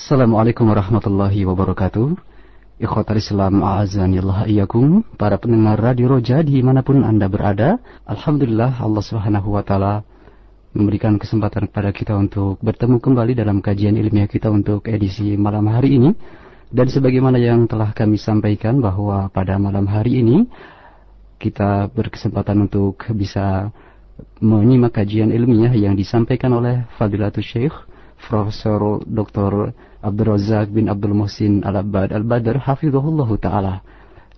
Assalamualaikum warahmatullahi wabarakatuh. Ikhwatal Islam a'azanillah iyakum Para pendengar Radio Roja di mana pun Anda berada Alhamdulillah Allah subhanahu wa ta'ala Memberikan kesempatan kepada kita untuk bertemu kembali dalam kajian ilmiah kita untuk edisi malam hari ini Dan sebagaimana yang telah kami sampaikan bahwa pada malam hari ini Kita berkesempatan untuk bisa menyimak kajian ilmiah yang disampaikan oleh Fadilatul Syekh Profesor Dr. Abdul Razak bin Abdul Muhsin Al-Abbad. Al-Badr Hafizullah Ta'ala.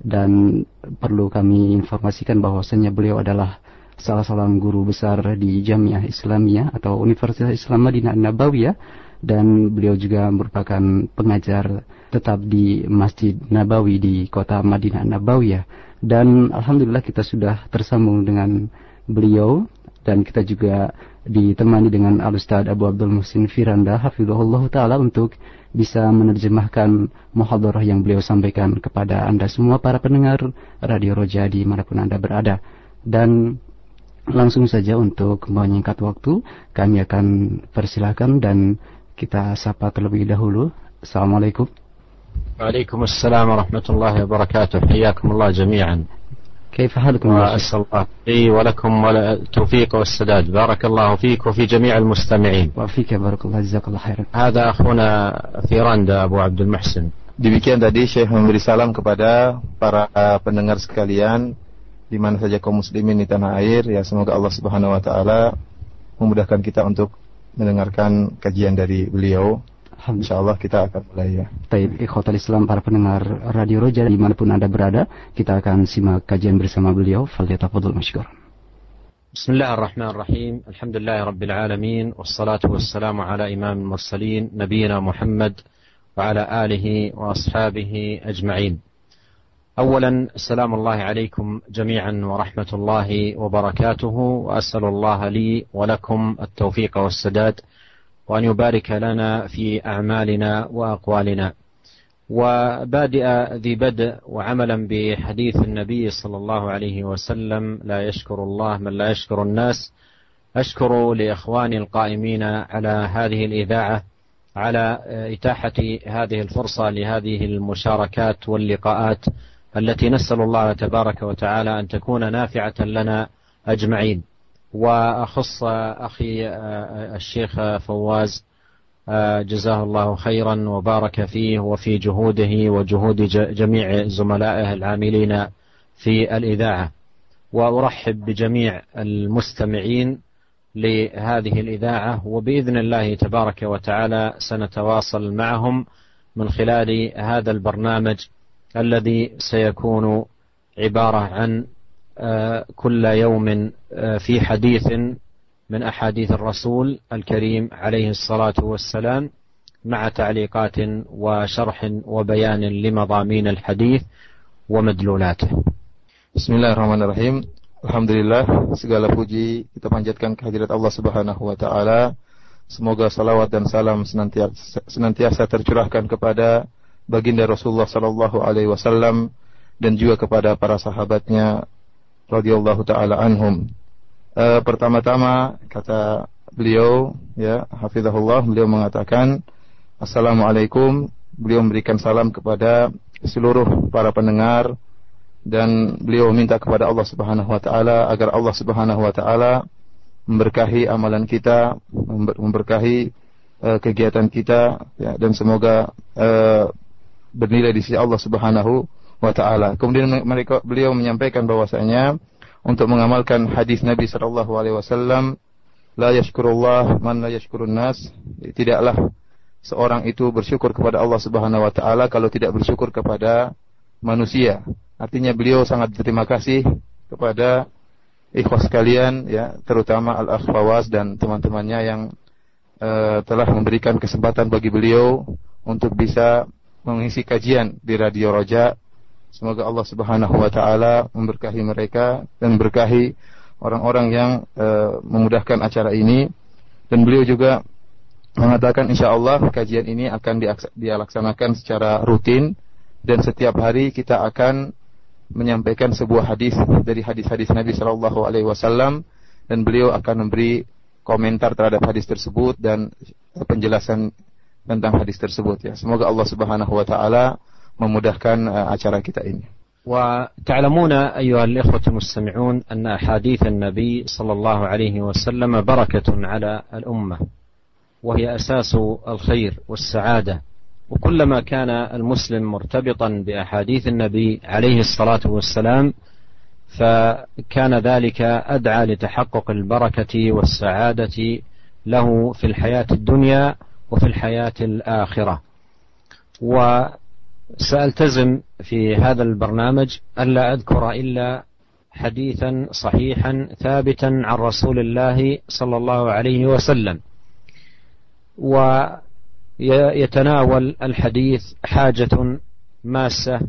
Dan perlu kami informasikan bahwasanya beliau adalah salah seorang guru besar di Jamiah Islamiyah atau Universitas Islam Madinah Nabawiyah. Dan beliau juga merupakan pengajar tetap di Masjid Nabawi di kota Madinah Nabawiyah. Dan alhamdulillah kita sudah tersambung dengan beliau. Dan kita juga ditemani dengan Al-Ustaz Abu Abdul Musin Firanda Hafizullah Ta'ala untuk bisa menerjemahkan muhadarah yang beliau sampaikan kepada Anda semua para pendengar Radio Roja di mana pun Anda berada. Dan langsung saja untuk menyingkat waktu, kami akan persilahkan dan kita sapa terlebih dahulu. Assalamualaikum. Waalaikumsalam warahmatullahi wabarakatuh. Hayakumullah jami'an. كيف حالكم وأسأل الله لي ولكم التوفيق والسداد بارك الله فيك وفي جميع المستمعين وفيك بارك الله جزاك الله خيرا هذا أخونا فيراندا أبو عبد المحسن Demikian tadi Syekh memberi salam kepada para pendengar sekalian di mana saja kaum muslimin di tanah air ya semoga Allah Subhanahu wa taala memudahkan kita untuk mendengarkan kajian dari beliau InsyaAllah kita akan mulai ya. Taib ikhwatal Islam para pendengar Radio Roja dimanapun Anda berada, kita akan simak kajian bersama beliau. Fadil masykur. بسم الله الرحمن الرحيم الحمد لله رب العالمين والصلاة والسلام على إمام المرسلين نبينا محمد وعلى آله وأصحابه أجمعين أولا السلام الله عليكم جميعا ورحمة الله وبركاته وأسأل الله لي ولكم التوفيق والسداد وأن يبارك لنا في أعمالنا وأقوالنا. وبادئ ذي بدء وعملا بحديث النبي صلى الله عليه وسلم لا يشكر الله من لا يشكر الناس. أشكر لإخواني القائمين على هذه الإذاعة على إتاحة هذه الفرصة لهذه المشاركات واللقاءات التي نسأل الله تبارك وتعالى أن تكون نافعة لنا أجمعين. وأخص أخي الشيخ فواز جزاه الله خيرا وبارك فيه وفي جهوده وجهود جميع زملائه العاملين في الإذاعة. وأرحب بجميع المستمعين لهذه الإذاعة وبإذن الله تبارك وتعالى سنتواصل معهم من خلال هذا البرنامج الذي سيكون عبارة عن كل يوم في حديث من احاديث الرسول الكريم عليه الصلاه والسلام مع تعليقات وشرح وبيان لمضامين الحديث ومدلولاته. بسم الله الرحمن الرحيم. Alhamdulillah segala puji kita panjatkan kehadirat Allah Subhanahu wa taala. Semoga salawat dan salam senantiasa, senantiasa tercurahkan kepada baginda Rasulullah sallallahu alaihi wasallam dan juga kepada para sahabatnya radhiyallahu taala anhum. E, pertama-tama kata beliau ya hafizahullah beliau mengatakan assalamualaikum beliau memberikan salam kepada seluruh para pendengar dan beliau minta kepada Allah Subhanahu wa taala agar Allah Subhanahu wa taala memberkahi amalan kita memberkahi e, kegiatan kita ya, dan semoga e, bernilai di sisi Allah Subhanahu wa taala. Kemudian mereka beliau menyampaikan bahwasanya untuk mengamalkan hadis Nabi sallallahu alaihi wasallam la yashkurullah man la yashkurun nas tidaklah seorang itu bersyukur kepada Allah Subhanahu wa taala kalau tidak bersyukur kepada manusia. Artinya beliau sangat berterima kasih kepada ikhwas sekalian ya, terutama Al Akhwawas dan teman-temannya yang uh, telah memberikan kesempatan bagi beliau untuk bisa mengisi kajian di Radio Roja Semoga Allah Subhanahu wa taala memberkahi mereka dan memberkahi orang-orang yang e, memudahkan acara ini dan beliau juga mengatakan insya Allah kajian ini akan dilaksanakan secara rutin dan setiap hari kita akan menyampaikan sebuah hadis dari hadis-hadis Nabi Shallallahu Alaihi Wasallam dan beliau akan memberi komentar terhadap hadis tersebut dan penjelasan tentang hadis tersebut ya. Semoga Allah Subhanahu wa taala memudahkan uh, acara kita ini. وتعلمون أيها الإخوة المستمعون أن أحاديث النبي صلى الله عليه وسلم بركة على الأمة وهي أساس الخير والسعادة وكلما كان المسلم مرتبطا بأحاديث النبي عليه الصلاة والسلام فكان ذلك أدعى لتحقق البركة والسعادة له في الحياة الدنيا وفي الحياة الآخرة وسألتزم في هذا البرنامج ألا أذكر إلا حديثا صحيحا ثابتا عن رسول الله صلى الله عليه وسلم. ويتناول الحديث حاجة ماسة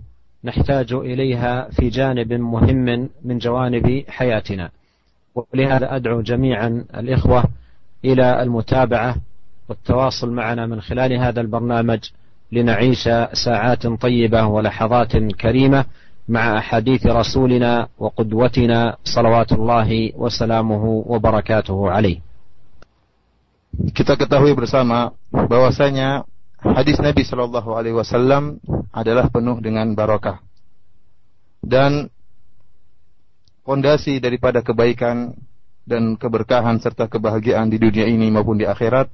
نحتاج إليها في جانب مهم من جوانب حياتنا. ولهذا أدعو جميعا الإخوة إلى المتابعة والتواصل معنا من خلال هذا البرنامج. لنعيش ساعات طيبة ولحظات كريمة مع أحاديث رسولنا وقدوتنا صلوات الله وسلامه وبركاته عليه Kita ketahui bersama bahwasanya hadis Nabi Shallallahu Alaihi Wasallam adalah penuh dengan barokah dan fondasi daripada kebaikan dan keberkahan serta kebahagiaan di dunia ini maupun di akhirat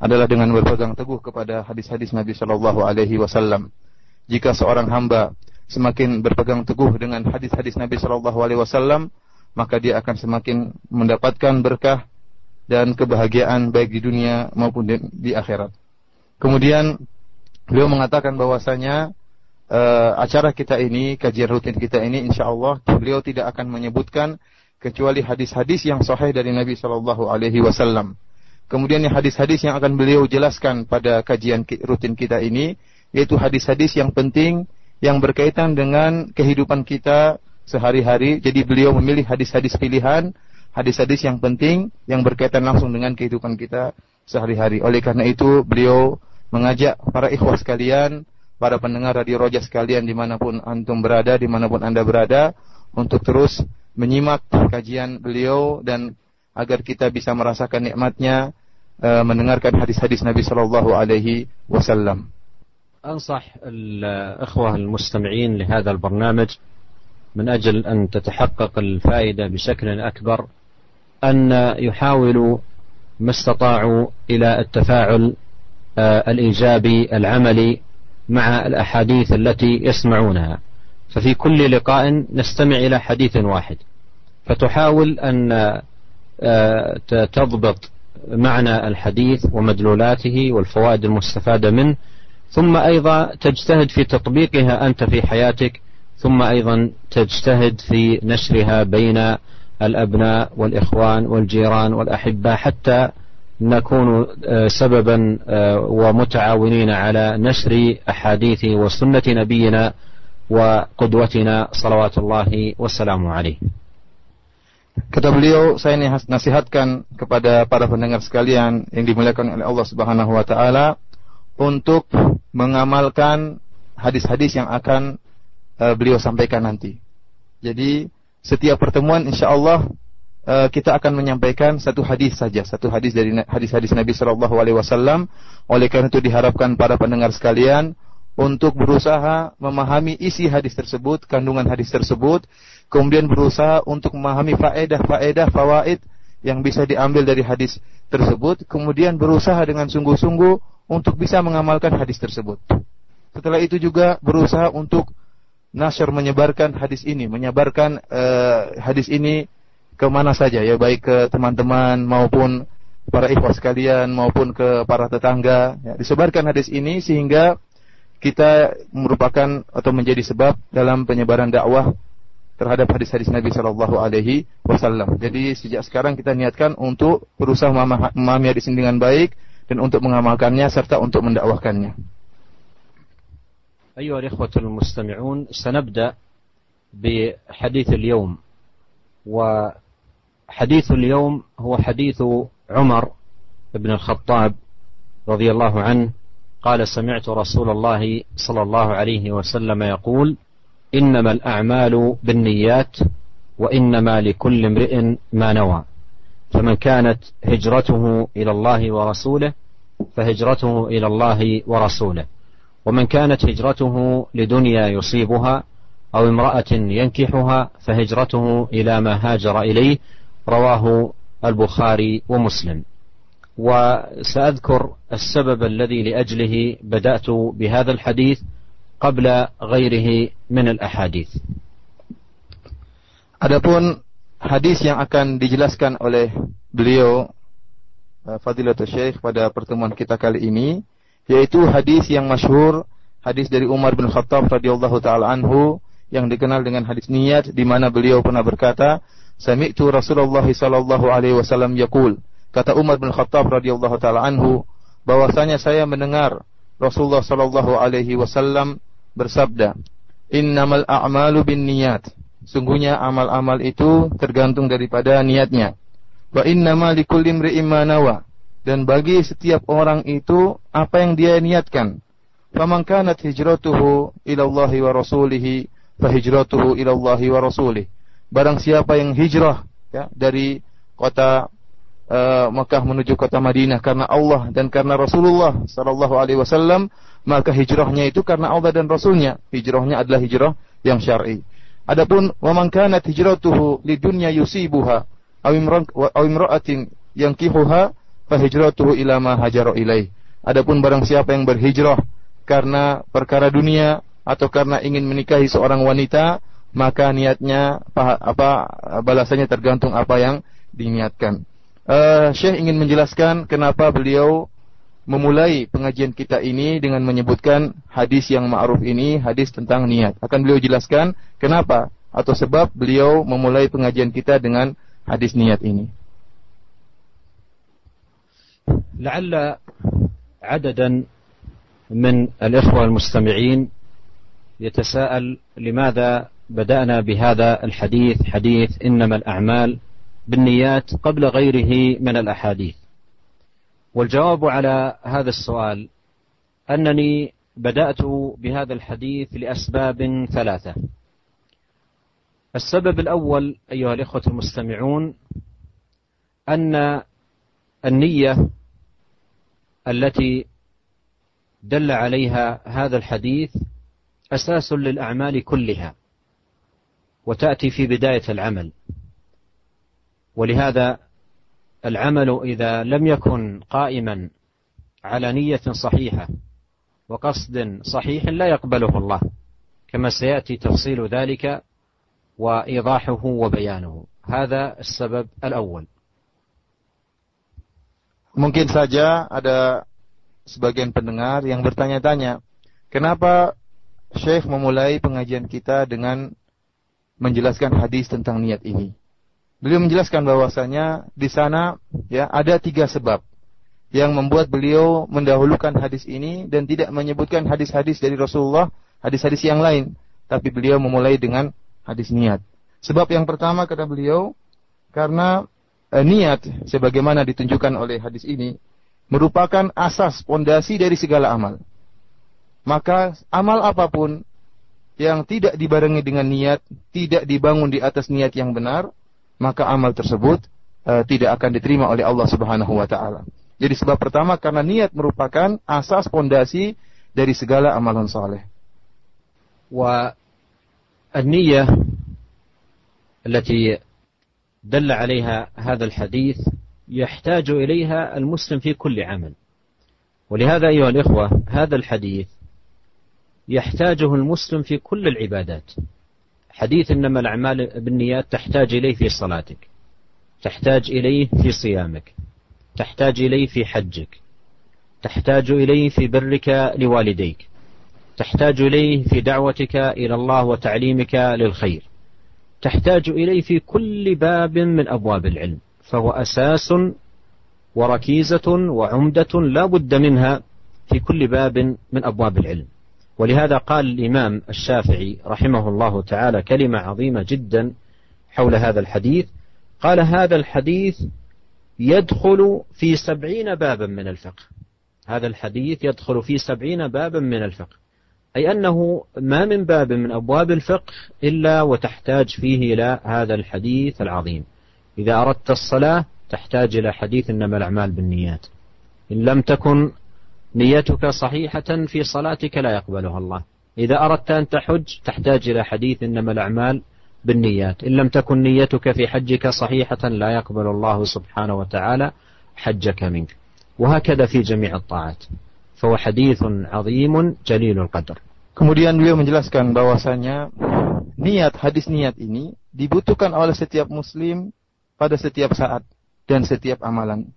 adalah dengan berpegang teguh kepada hadis-hadis Nabi Shallallahu Alaihi Wasallam. Jika seorang hamba semakin berpegang teguh dengan hadis-hadis Nabi Shallallahu Alaihi Wasallam, maka dia akan semakin mendapatkan berkah dan kebahagiaan baik di dunia maupun di, di akhirat. Kemudian beliau mengatakan bahwasanya uh, acara kita ini, kajian rutin kita ini, insya Allah beliau tidak akan menyebutkan kecuali hadis-hadis yang sahih dari Nabi Shallallahu Alaihi Wasallam. Kemudian hadis-hadis yang akan beliau jelaskan pada kajian rutin kita ini, yaitu hadis-hadis yang penting yang berkaitan dengan kehidupan kita sehari-hari. Jadi beliau memilih hadis-hadis pilihan, hadis-hadis yang penting yang berkaitan langsung dengan kehidupan kita sehari-hari. Oleh karena itu beliau mengajak para ikhwah sekalian, para pendengar radio roja sekalian di mana pun antum berada, di mana pun anda berada, untuk terus menyimak kajian beliau dan agar kita bisa merasakan nikmatnya uh, mendengarkan hadis-hadis Nabi Shallallahu Alaihi Wasallam. أنصح الأخوة المستمعين لهذا البرنامج من أجل أن تتحقق الفائدة بشكل أكبر أن يحاولوا ما استطاعوا إلى التفاعل الإيجابي العملي مع الأحاديث التي يسمعونها ففي كل لقاء نستمع إلى حديث واحد فتحاول أن تضبط معنى الحديث ومدلولاته والفوائد المستفادة منه ثم أيضا تجتهد في تطبيقها أنت في حياتك ثم أيضا تجتهد في نشرها بين الأبناء والإخوان والجيران والأحبة حتى نكون سببا ومتعاونين على نشر أحاديث وسنة نبينا وقدوتنا صلوات الله والسلام عليه. Kata beliau, saya nasihatkan kepada para pendengar sekalian yang dimuliakan oleh Allah Subhanahu wa taala untuk mengamalkan hadis-hadis yang akan uh, beliau sampaikan nanti. Jadi setiap pertemuan insya Allah uh, kita akan menyampaikan satu hadis saja, satu hadis dari hadis-hadis Nabi Shallallahu Alaihi Wasallam. Oleh karena itu diharapkan para pendengar sekalian untuk berusaha memahami isi hadis tersebut, kandungan hadis tersebut, kemudian berusaha untuk memahami faedah-faedah fawaid yang bisa diambil dari hadis tersebut, kemudian berusaha dengan sungguh-sungguh untuk bisa mengamalkan hadis tersebut. Setelah itu juga berusaha untuk nasyar menyebarkan hadis ini, menyebarkan uh, hadis ini ke mana saja ya, baik ke teman-teman maupun para ikhwas sekalian maupun ke para tetangga. Ya, disebarkan hadis ini sehingga kita merupakan atau menjadi sebab dalam penyebaran dakwah terhadap hadis-hadis Nabi Shallallahu Alaihi Wasallam. Jadi sejak sekarang kita niatkan untuk berusaha memahami hadis ini dengan baik dan untuk mengamalkannya serta untuk mendakwahkannya. أيها الإخوة المستمعون سنبدأ بحديث اليوم وحديث اليوم هو حديث عمر بن الخطاب رضي الله عنه قال سمعت رسول الله صلى الله عليه وسلم يقول إنما الأعمال بالنيات وإنما لكل امرئ ما نوى. فمن كانت هجرته إلى الله ورسوله فهجرته إلى الله ورسوله. ومن كانت هجرته لدنيا يصيبها أو امرأة ينكحها فهجرته إلى ما هاجر إليه رواه البخاري ومسلم. وسأذكر السبب الذي لأجله بدأت بهذا الحديث قبل غيره من الأحاديث Adapun hadis yang akan dijelaskan oleh beliau uh, Fadilatul Syekh pada pertemuan kita kali ini yaitu hadis yang masyhur hadis dari Umar bin Khattab radhiyallahu taala anhu yang dikenal dengan hadis niat di mana beliau pernah berkata Sami'tu Rasulullah sallallahu alaihi wasallam yaqul kata Umar bin Khattab radhiyallahu taala anhu bahwasanya saya mendengar Rasulullah sallallahu alaihi wasallam bersabda Innamal a'malu bin niyat Sungguhnya amal-amal itu tergantung daripada niatnya. Wa innama likulli imri'in nawa. Dan bagi setiap orang itu apa yang dia niatkan. Faman kanat hijratuhu ila Allah wa rasulih fa hijratuhu ila Allah wa rasulih. Barang siapa yang hijrah ya dari kota uh, Mekah menuju kota Madinah karena Allah dan karena Rasulullah sallallahu alaihi wasallam, maka hijrahnya itu karena Allah dan Rasulnya. Hijrahnya adalah hijrah yang syar'i. Adapun wa man kanat hijratuhu lidunya yusibuha aw imra'atin yankihuha fa hijratuhu ila ma hajara ilaih. Adapun barang siapa yang berhijrah karena perkara dunia atau karena ingin menikahi seorang wanita, maka niatnya apa, apa balasannya tergantung apa yang diniatkan. Uh, Syekh ingin menjelaskan kenapa beliau memulai pengajian kita ini dengan menyebutkan hadis yang ma'ruf ini, hadis tentang niat. Akan beliau jelaskan kenapa atau sebab beliau memulai pengajian kita dengan hadis niat ini. لعل عددا من الإخوة المستمعين يتساءل لماذا بدأنا بهذا الحديث حديث إنما الأعمال بالنيات قبل غيره من الأحاديث والجواب على هذا السؤال أنني بدأت بهذا الحديث لأسباب ثلاثة. السبب الأول أيها الإخوة المستمعون أن النية التي دل عليها هذا الحديث أساس للأعمال كلها وتأتي في بداية العمل ولهذا العمل إذا لم يكن قائما على نية صحيحة وقصد صحيح لا يقبله الله كما سيأتي تفصيل ذلك وإيضاحه وبيانه هذا السبب الأول Mungkin saja ada sebagian pendengar yang bertanya-tanya, kenapa Syekh memulai pengajian kita dengan menjelaskan hadis tentang niat ini? Beliau menjelaskan bahwasanya di sana ya ada tiga sebab yang membuat beliau mendahulukan hadis ini dan tidak menyebutkan hadis-hadis dari Rasulullah, hadis-hadis yang lain, tapi beliau memulai dengan hadis niat. Sebab yang pertama kata beliau karena eh, niat sebagaimana ditunjukkan oleh hadis ini merupakan asas pondasi dari segala amal. Maka amal apa pun yang tidak dibarengi dengan niat, tidak dibangun di atas niat yang benar, maka amal tersebut uh, tidak akan diterima oleh Allah Subhanahu wa taala. Jadi sebab pertama karena niat merupakan asas pondasi dari segala amalan saleh. والنية التي دل عليها هذا الحديث يحتاج إليها المسلم في كل عمل ولهذا أيها الإخوة هذا الحديث يحتاجه المسلم في كل العبادات حديث إنما الأعمال بالنيات تحتاج إليه في صلاتك تحتاج إليه في صيامك تحتاج إليه في حجك تحتاج إليه في برك لوالديك تحتاج إليه في دعوتك إلى الله وتعليمك للخير تحتاج إليه في كل باب من أبواب العلم فهو أساس وركيزة وعمدة لا بد منها في كل باب من أبواب العلم. ولهذا قال الإمام الشافعي رحمه الله تعالى كلمة عظيمة جدا حول هذا الحديث. قال هذا الحديث يدخل في سبعين بابا من الفقه. هذا الحديث يدخل في سبعين بابا من الفقه. أي أنه ما من باب من أبواب الفقه إلا وتحتاج فيه إلى هذا الحديث العظيم. إذا أردت الصلاة تحتاج إلى حديث إنما الأعمال بالنيات. إن لم تكن نيتك صحيحة في صلاتك لا يقبلها الله. إذا أردت أن تحج تحتاج إلى حديث إنما الأعمال بالنيات. إن لم تكن نيتك في حجك صحيحة لا يقبل الله سبحانه وتعالى حجك منك. وهكذا في جميع الطاعات. فهو حديث عظيم جليل القدر. Kemudian beliau menjelaskan bahwasanya niat hadis niat ini dibutuhkan oleh setiap muslim pada setiap saat dan setiap amalan.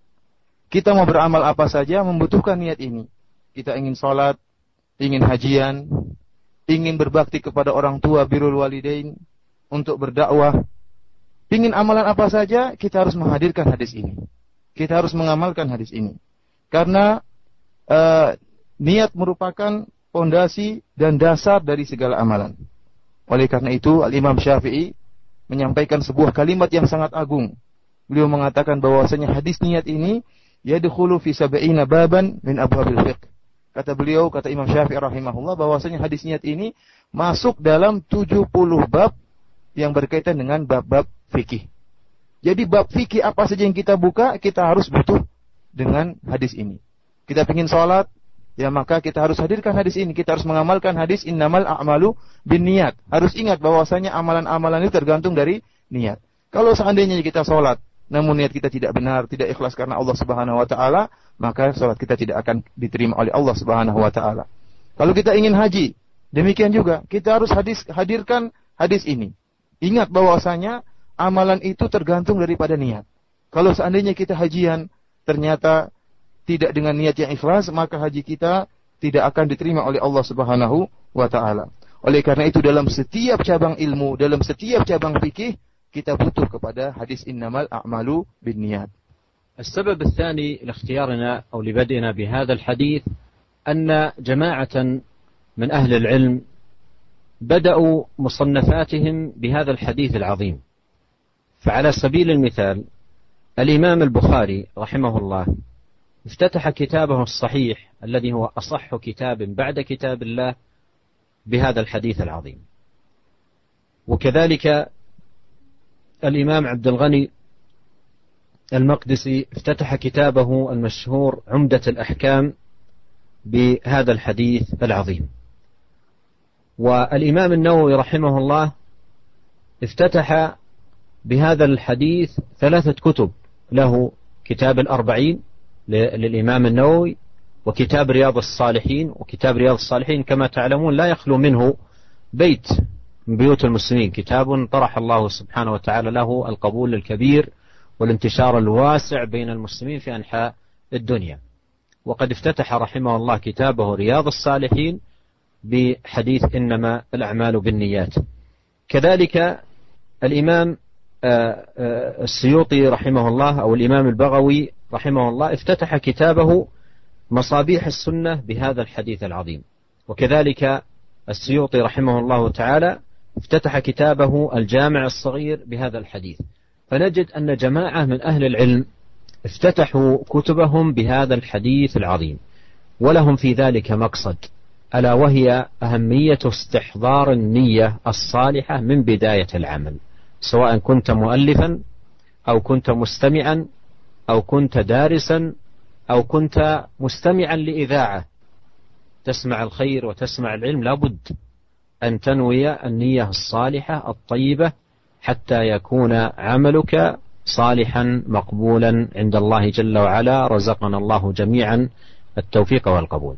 Kita mau beramal apa saja membutuhkan niat ini. Kita ingin sholat, ingin hajian, ingin berbakti kepada orang tua birul walidain, untuk berdakwah, ingin amalan apa saja, kita harus menghadirkan hadis ini. Kita harus mengamalkan hadis ini. Karena uh, niat merupakan fondasi dan dasar dari segala amalan. Oleh karena itu, Al-Imam Syafi'i menyampaikan sebuah kalimat yang sangat agung. Beliau mengatakan bahwasanya hadis niat ini yadkhulu fi sab'ina baban min abwabil fiqh. Kata beliau, kata Imam Syafi'i rahimahullah bahwasanya hadis niat ini masuk dalam 70 bab yang berkaitan dengan bab-bab fikih. Jadi bab fikih apa saja yang kita buka, kita harus butuh dengan hadis ini. Kita ingin sholat, ya maka kita harus hadirkan hadis ini. Kita harus mengamalkan hadis innamal a'malu bin niat. Harus ingat bahwasanya amalan-amalan itu tergantung dari niat. Kalau seandainya kita sholat, namun niat kita tidak benar, tidak ikhlas karena Allah Subhanahu wa taala, maka salat kita tidak akan diterima oleh Allah Subhanahu wa taala. Kalau kita ingin haji, demikian juga kita harus hadis, hadirkan hadis ini. Ingat bahwasanya amalan itu tergantung daripada niat. Kalau seandainya kita hajian ternyata tidak dengan niat yang ikhlas, maka haji kita tidak akan diterima oleh Allah Subhanahu wa taala. Oleh karena itu dalam setiap cabang ilmu, dalam setiap cabang fikih kita butuh kepada hadis innamal a'malu binniyat. السبب الثاني لاختيارنا أو لبدئنا بهذا الحديث أن جماعة من أهل العلم بدأوا مصنفاتهم بهذا الحديث العظيم فعلى سبيل المثال الإمام البخاري رحمه الله افتتح كتابه الصحيح الذي هو أصح كتاب بعد كتاب الله بهذا الحديث العظيم وكذلك الإمام عبد الغني المقدسي افتتح كتابه المشهور عمدة الأحكام بهذا الحديث العظيم. والإمام النووي رحمه الله افتتح بهذا الحديث ثلاثة كتب له كتاب الأربعين للإمام النووي وكتاب رياض الصالحين وكتاب رياض الصالحين كما تعلمون لا يخلو منه بيت. من بيوت المسلمين. كتاب طرح الله سبحانه وتعالى له القبول الكبير والانتشار الواسع بين المسلمين في أنحاء الدنيا. وقد افتتح رحمه الله كتابه رياض الصالحين بحديث إنما الأعمال بالنيات. كذلك الإمام آه، آه، السيوطي رحمه الله أو الإمام البغوي رحمه الله افتتح كتابه مصابيح السنة بهذا الحديث العظيم. وكذلك السيوطي رحمه الله تعالى افتتح كتابه الجامع الصغير بهذا الحديث. فنجد أن جماعة من أهل العلم افتتحوا كتبهم بهذا الحديث العظيم. ولهم في ذلك مقصد ألا وهي أهمية استحضار النية الصالحة من بداية العمل سواء كنت مؤلفا أو كنت مستمعا أو كنت دارسا أو كنت مستمعا لإذاعة. تسمع الخير وتسمع العلم لابد. أن تنوي النية الصالحة الطيبة حتى يكون عملك صالحا مقبولا عند الله جل وعلا رزقنا الله جميعا التوفيق والقبول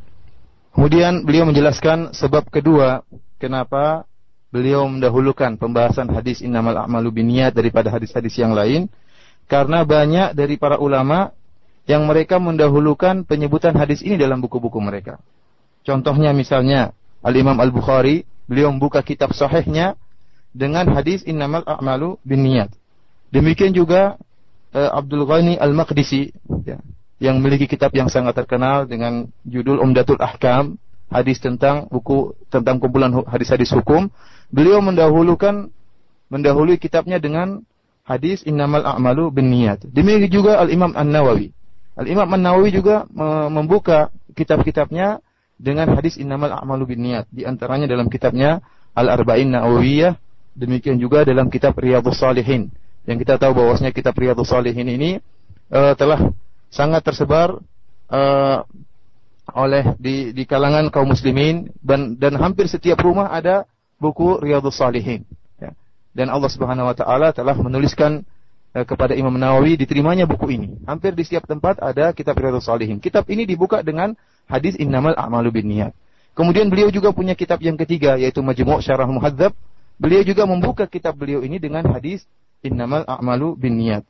Kemudian beliau menjelaskan sebab kedua kenapa beliau mendahulukan pembahasan hadis innamal a'malu binniyat daripada hadis-hadis yang lain karena banyak dari para ulama yang mereka mendahulukan penyebutan hadis ini dalam buku-buku mereka. Contohnya misalnya Al-Imam Al-Bukhari, beliau membuka kitab sahihnya dengan hadis innamal a'malu binniyat. Demikian juga uh, Abdul Ghani Al-Maqdisi ya, yang memiliki kitab yang sangat terkenal dengan judul Umdatul Ahkam, hadis tentang buku tentang kumpulan hadis-hadis hukum. Beliau mendahulukan mendahului kitabnya dengan hadis innamal a'malu binniyat. Demikian juga Al-Imam An-Nawawi. Al-Imam An-Nawawi juga membuka kitab-kitabnya dengan hadis innamal a'malu binniyat. Di antaranya dalam kitabnya Al-Arba'in Nawawiyah, demikian juga dalam kitab Riyadhus Salihin. Yang kita tahu bahwasanya kitab Riyadhus Salihin ini uh, telah sangat tersebar uh, oleh di, di kalangan kaum muslimin dan, dan hampir setiap rumah ada buku Riyadhus Salihin. Ya. Dan Allah Subhanahu wa taala telah menuliskan uh, kepada Imam Nawawi diterimanya buku ini. Hampir di setiap tempat ada kitab Riyadhus Salihin. Kitab ini dibuka dengan hadis innamal a'malu binniyat. Kemudian beliau juga punya kitab yang ketiga yaitu Majmu' Syarah Muhadzab. Beliau juga membuka kitab beliau ini dengan hadis innamal a'malu binniyat.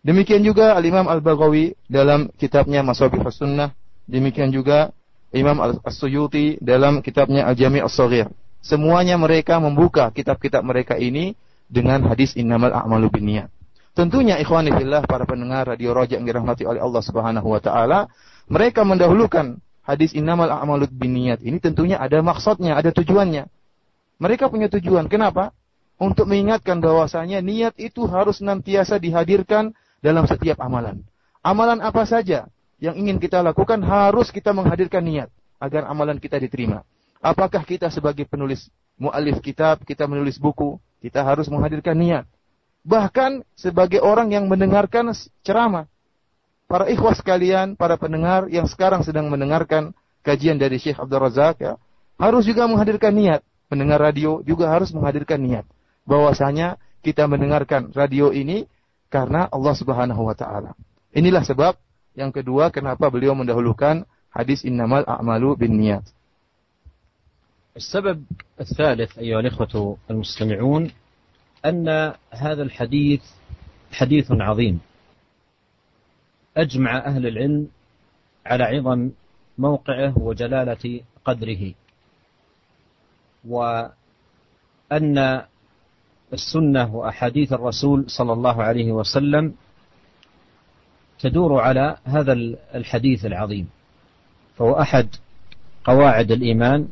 Demikian juga Al-Imam Al-Baghawi dalam kitabnya Masabih Sunnah. Demikian juga Imam As-Suyuti dalam kitabnya Al-Jami' As-Saghir. Semuanya mereka membuka kitab-kitab mereka ini dengan hadis innamal a'malu binniyat. Tentunya ikhwani fillah para pendengar radio Roja yang dirahmati oleh Allah Subhanahu wa taala, mereka mendahulukan hadis innamal a'malu binniyat ini tentunya ada maksudnya, ada tujuannya. Mereka punya tujuan. Kenapa? Untuk mengingatkan bahwasanya niat itu harus nantiasa dihadirkan dalam setiap amalan. Amalan apa saja yang ingin kita lakukan harus kita menghadirkan niat agar amalan kita diterima. Apakah kita sebagai penulis mu'alif kitab, kita menulis buku, kita harus menghadirkan niat. Bahkan sebagai orang yang mendengarkan ceramah Para ikhwas sekalian, para pendengar yang sekarang sedang mendengarkan kajian dari Syekh Abdul Razak ya, harus juga menghadirkan niat. Mendengar radio juga harus menghadirkan niat. Bahwasanya kita mendengarkan radio ini karena Allah Subhanahu wa taala. Inilah sebab yang kedua kenapa beliau mendahulukan hadis innamal a'malu binniyat. السبب الثالث أيها الإخوة المستمعون أن هذا الحديث حديث عظيم أجمع أهل العلم على عظم موقعه وجلالة قدره. وأن السنة وأحاديث الرسول صلى الله عليه وسلم تدور على هذا الحديث العظيم. فهو أحد قواعد الإيمان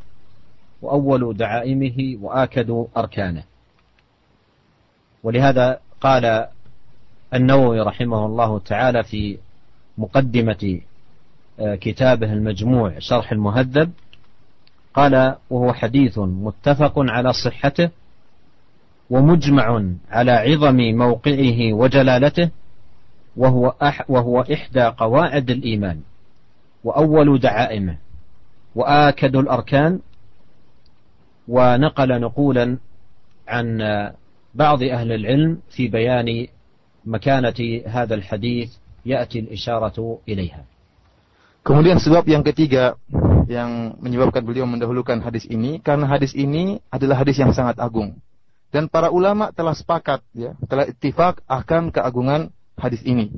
وأول دعائمه وآكد أركانه. ولهذا قال النووي رحمه الله تعالى في مقدمة آه، كتابه المجموع شرح المهذب قال وهو حديث متفق على صحته ومجمع على عظم موقعه وجلالته وهو, أح وهو إحدى قواعد الإيمان وأول دعائمه وآكد الأركان ونقل نقولا عن بعض أهل العلم في بيان مكانة هذا الحديث يأتي الإشارة إليها Kemudian sebab yang ketiga yang menyebabkan beliau mendahulukan hadis ini karena hadis ini adalah hadis yang sangat agung. Dan para ulama telah sepakat ya, telah ittifak akan keagungan hadis ini.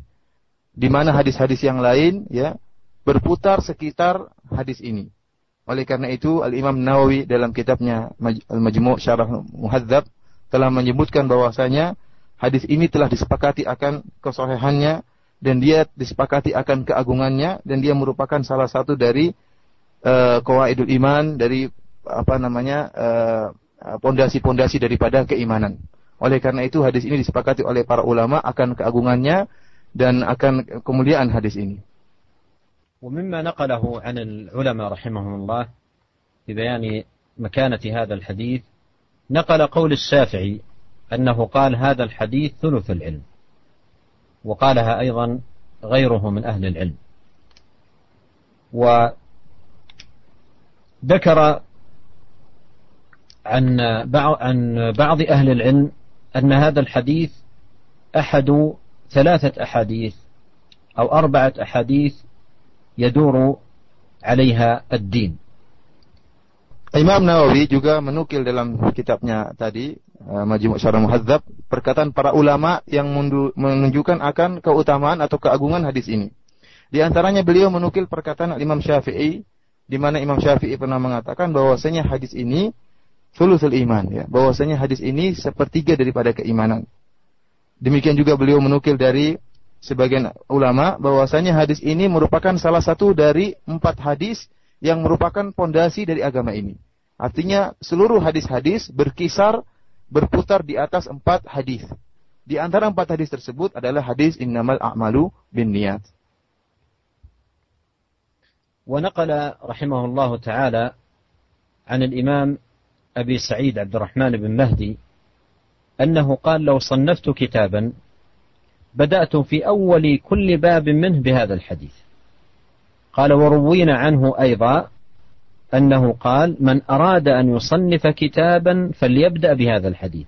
Di mana hadis-hadis yang lain ya berputar sekitar hadis ini. Oleh karena itu Al-Imam Nawawi dalam kitabnya Al-Majmu' Syarah Muhadzab telah menyebutkan bahwasanya hadis ini telah disepakati akan kesohihannya dan dia disepakati akan keagungannya dan dia merupakan salah satu dari uh, iman dari apa namanya eh, pondasi-pondasi uh, daripada keimanan. Oleh karena itu hadis ini disepakati oleh para ulama akan keagungannya dan akan kemuliaan hadis ini. ومما نقله عن العلماء رحمهم الله في بيان مكانة هذا الحديث نقل قول الشافعي أنه قال هذا الحديث ثلث العلم وقالها أيضا غيره من أهل العلم. وذكر عن عن بعض أهل العلم أن هذا الحديث أحد ثلاثة أحاديث أو أربعة أحاديث يدور عليها الدين. Imam Nawawi juga menukil dalam kitabnya tadi Majmu' Syarah Muhadzab perkataan para ulama yang menunjukkan akan keutamaan atau keagungan hadis ini. Di antaranya beliau menukil perkataan Imam Syafi'i di mana Imam Syafi'i pernah mengatakan bahwasanya hadis ini sulusul iman ya, bahwasanya hadis ini sepertiga daripada keimanan. Demikian juga beliau menukil dari sebagian ulama bahwasanya hadis ini merupakan salah satu dari empat hadis yang merupakan pondasi dari agama ini. Artinya seluruh hadis-hadis berkisar berputar di atas empat hadis. Di antara empat hadis tersebut adalah hadis innamal a'malu bin niat. ونقل رحمه الله تعالى عن الإمام أبي سعيد عبد الرحمن بن مهدي أنه قال لو صنفت كتابا بدأت في أول كل باب منه بهذا الحديث قال وروينا عنه أيضا أنه قال من أراد أن يصنف كتابا فليبدأ بهذا الحديث.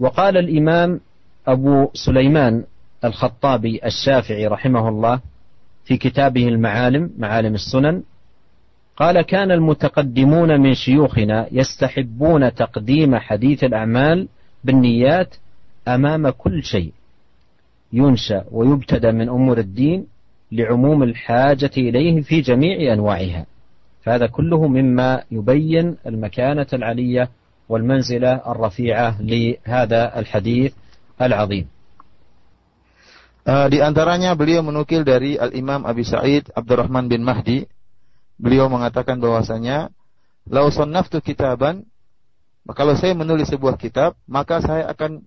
وقال الإمام أبو سليمان الخطابي الشافعي رحمه الله في كتابه المعالم معالم السنن قال كان المتقدمون من شيوخنا يستحبون تقديم حديث الأعمال بالنيات أمام كل شيء ينشأ ويبتدى من أمور الدين لعموم الحاجة إليه في جميع أنواعها. فهذا كله مما يبين المكانة العلية والمنزلة الرفيعة لهذا الحديث العظيم Uh, di antaranya beliau menukil dari Al-Imam Abi Sa'id Abdurrahman bin Mahdi. Beliau mengatakan bahwasanya, "Lau sannaftu kitaban, kalau saya menulis sebuah kitab, maka saya akan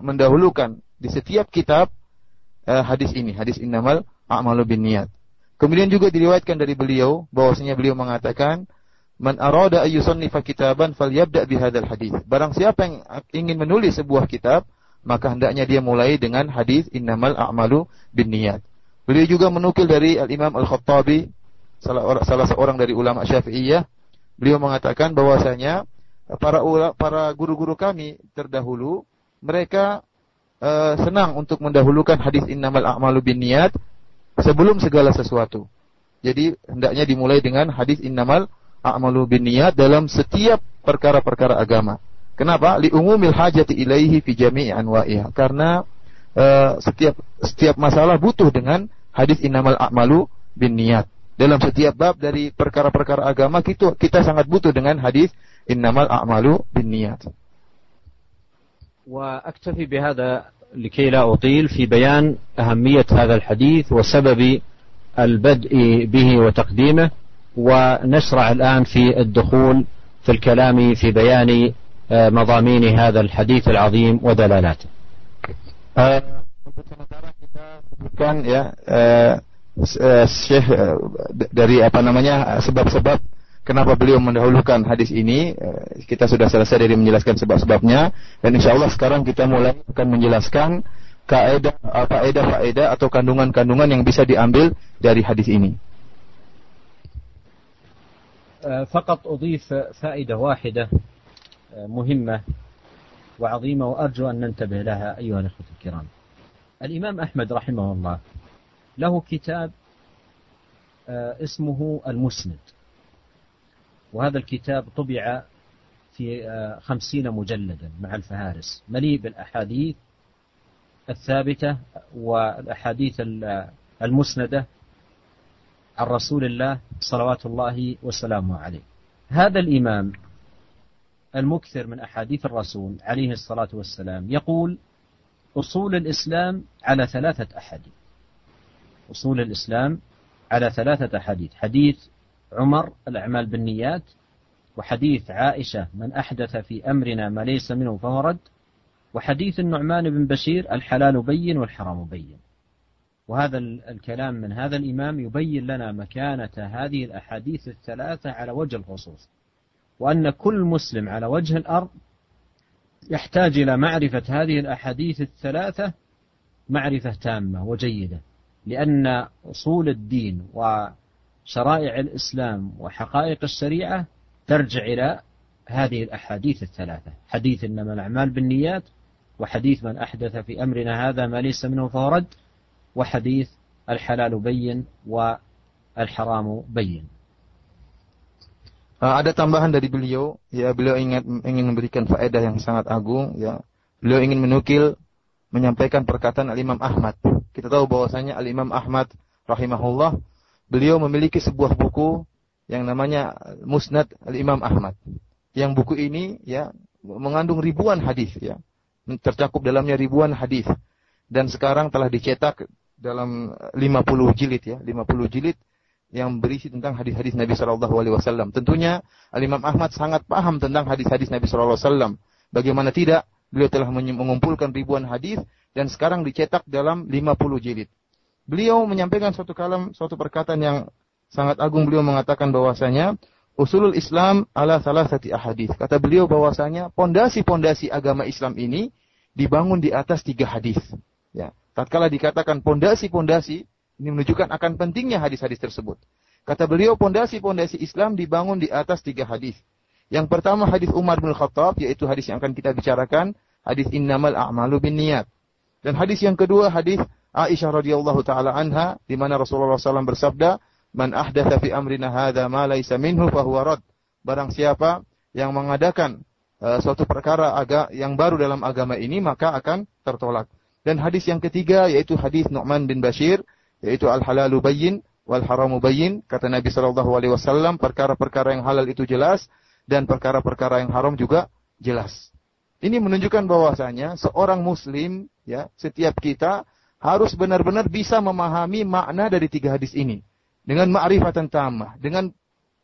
mendahulukan di setiap kitab uh, hadis ini, hadis innamal a'malu bin niat. Kemudian juga diriwayatkan dari beliau bahwasanya beliau mengatakan, "Man arada ayyusannifa kitaban falyabda bihadzal hadis." Barang siapa yang ingin menulis sebuah kitab, maka hendaknya dia mulai dengan hadis innamal a'malu binniyat. Beliau juga menukil dari Al-Imam Al-Khattabi salah, salah seorang dari ulama Syafi'iyah, beliau mengatakan bahwasanya para para guru-guru kami terdahulu mereka uh, senang untuk mendahulukan hadis innamal a'malu binniyat sebelum segala sesuatu. Jadi hendaknya dimulai dengan hadis innamal a'malu binniyat dalam setiap perkara-perkara agama. Kenapa? Li umumil hajati ilaihi fi jami'i anwa'iha. Karena uh, setiap setiap masalah butuh dengan hadis innamal a'malu bin niat. Dalam setiap bab dari perkara-perkara agama kita kita sangat butuh dengan hadis innamal a'malu bin niat. وأكتفي بهذا لكي لا أطيل في بيان أهمية هذا الحديث وسبب البدء به وتقديمه ونشرع الآن في الدخول في الكلام في بيان مضامين هذا الحديث العظيم ودلالاته. sebutkan ya dari apa namanya sebab-sebab kenapa beliau mendahulukan hadis ini kita sudah selesai dari menjelaskan sebab-sebabnya dan insya Allah sekarang kita mulai akan menjelaskan kaidah faedah faedah atau kandungan-kandungan yang bisa diambil dari hadis ini. فقط أضيف فائدة واحدة مهمة وعظيمة وأرجو أن ننتبه لها أيها الأخوة الكرام الإمام أحمد رحمه الله له كتاب اسمه المسند وهذا الكتاب طبع في خمسين مجلدا مع الفهارس مليء بالأحاديث الثابتة والأحاديث المسندة عن رسول الله صلوات الله وسلامه عليه. هذا الإمام المكثر من أحاديث الرسول عليه الصلاة والسلام يقول أصول الإسلام على ثلاثة أحاديث. أصول الإسلام على ثلاثة أحاديث. حديث عمر الأعمال بالنيات وحديث عائشة من أحدث في أمرنا ما ليس منه فهو رد وحديث النعمان بن بشير الحلال بين والحرام بين. وهذا الكلام من هذا الإمام يبين لنا مكانة هذه الأحاديث الثلاثة على وجه الخصوص وأن كل مسلم على وجه الأرض يحتاج إلى معرفة هذه الأحاديث الثلاثة معرفة تامة وجيدة لأن أصول الدين وشرائع الإسلام وحقائق الشريعة ترجع إلى هذه الأحاديث الثلاثة حديث إنما الأعمال بالنيات وحديث من أحدث في أمرنا هذا ما ليس منه فهو وحديث الحلال بين والحرام بين Uh, ada tambahan dari beliau, ya beliau ingin ingin memberikan faedah yang sangat agung, ya. Beliau ingin menukil menyampaikan perkataan Al-Imam Ahmad. Kita tahu bahwasanya Al-Imam Ahmad rahimahullah beliau memiliki sebuah buku yang namanya Musnad Al-Imam Ahmad. Yang buku ini ya mengandung ribuan hadis ya. Tercakup dalamnya ribuan hadis dan sekarang telah dicetak dalam 50 jilid ya, 50 jilid yang berisi tentang hadis-hadis Nabi Shallallahu Alaihi Wasallam. Tentunya Al Imam Ahmad sangat paham tentang hadis-hadis Nabi Shallallahu Alaihi Wasallam. Bagaimana tidak? Beliau telah mengumpulkan ribuan hadis dan sekarang dicetak dalam 50 jilid. Beliau menyampaikan suatu kalam, suatu perkataan yang sangat agung. Beliau mengatakan bahwasanya usulul Islam ala salah satu ahadis. Kata beliau bahwasanya pondasi-pondasi agama Islam ini dibangun di atas tiga hadis. Ya, tatkala dikatakan pondasi-pondasi Ini menunjukkan akan pentingnya hadis-hadis tersebut. Kata beliau, pondasi-pondasi Islam dibangun di atas tiga hadis. Yang pertama hadis Umar bin Khattab, yaitu hadis yang akan kita bicarakan, hadis innamal a'malu niat. Dan hadis yang kedua hadis Aisyah radhiyallahu taala anha di mana Rasulullah SAW bersabda, "Man ahdatha fi amrina hadza ma laysa minhu fahuwa rad." Barang siapa yang mengadakan uh, suatu perkara agak yang baru dalam agama ini maka akan tertolak. Dan hadis yang ketiga yaitu hadis Nu'man bin Bashir yaitu al halalu bayyin wal haramu bayyin kata Nabi sallallahu alaihi wasallam perkara-perkara yang halal itu jelas dan perkara-perkara yang haram juga jelas. Ini menunjukkan bahwasanya seorang muslim ya setiap kita harus benar-benar bisa memahami makna dari tiga hadis ini dengan ma'rifatan tamah, dengan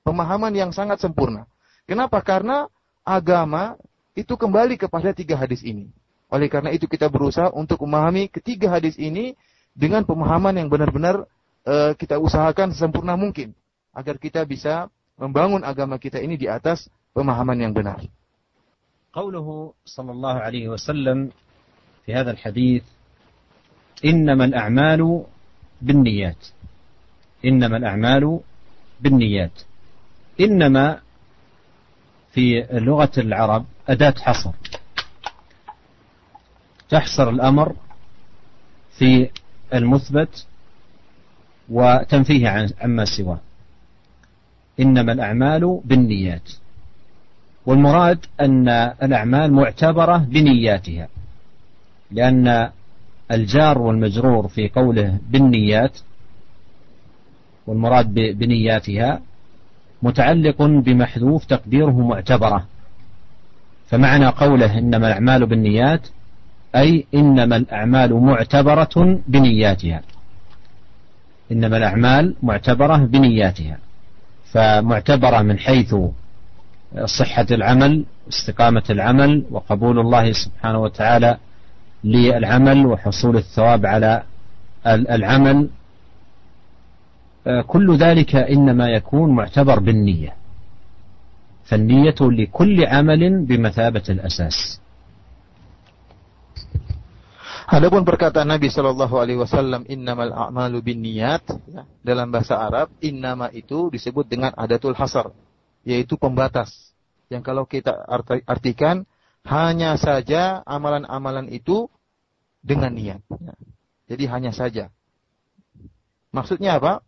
pemahaman yang sangat sempurna. Kenapa? Karena agama itu kembali kepada tiga hadis ini. Oleh karena itu kita berusaha untuk memahami ketiga hadis ini dengan pemahaman yang benar-benar uh, kita usahakan sempurna mungkin agar kita bisa membangun agama kita ini di atas pemahaman yang benar. قوله صلى الله عليه وسلم في هذا الحديث إنما الأعمال بالنيات. إنما الأعمال بالنيات. إنما في لغة العرب أداة حصر. تحصر الأمر في المثبت وتنفيه عما سواه. إنما الأعمال بالنيات. والمراد أن الأعمال معتبرة بنياتها لأن الجار والمجرور في قوله بالنيات والمراد بنياتها متعلق بمحذوف تقديره معتبرة فمعنى قوله إنما الأعمال بالنيات أي إنما الأعمال معتبرة بنياتها. إنما الأعمال معتبرة بنياتها. فمعتبرة من حيث صحة العمل استقامة العمل وقبول الله سبحانه وتعالى للعمل وحصول الثواب على العمل كل ذلك إنما يكون معتبر بالنية فالنية لكل عمل بمثابة الأساس Adapun perkataan Nabi Shallallahu Alaihi Wasallam innamal a'malu bin niat ya, dalam bahasa Arab innama itu disebut dengan adatul hasar yaitu pembatas yang kalau kita artikan hanya saja amalan-amalan itu dengan niat. Jadi hanya saja. Maksudnya apa?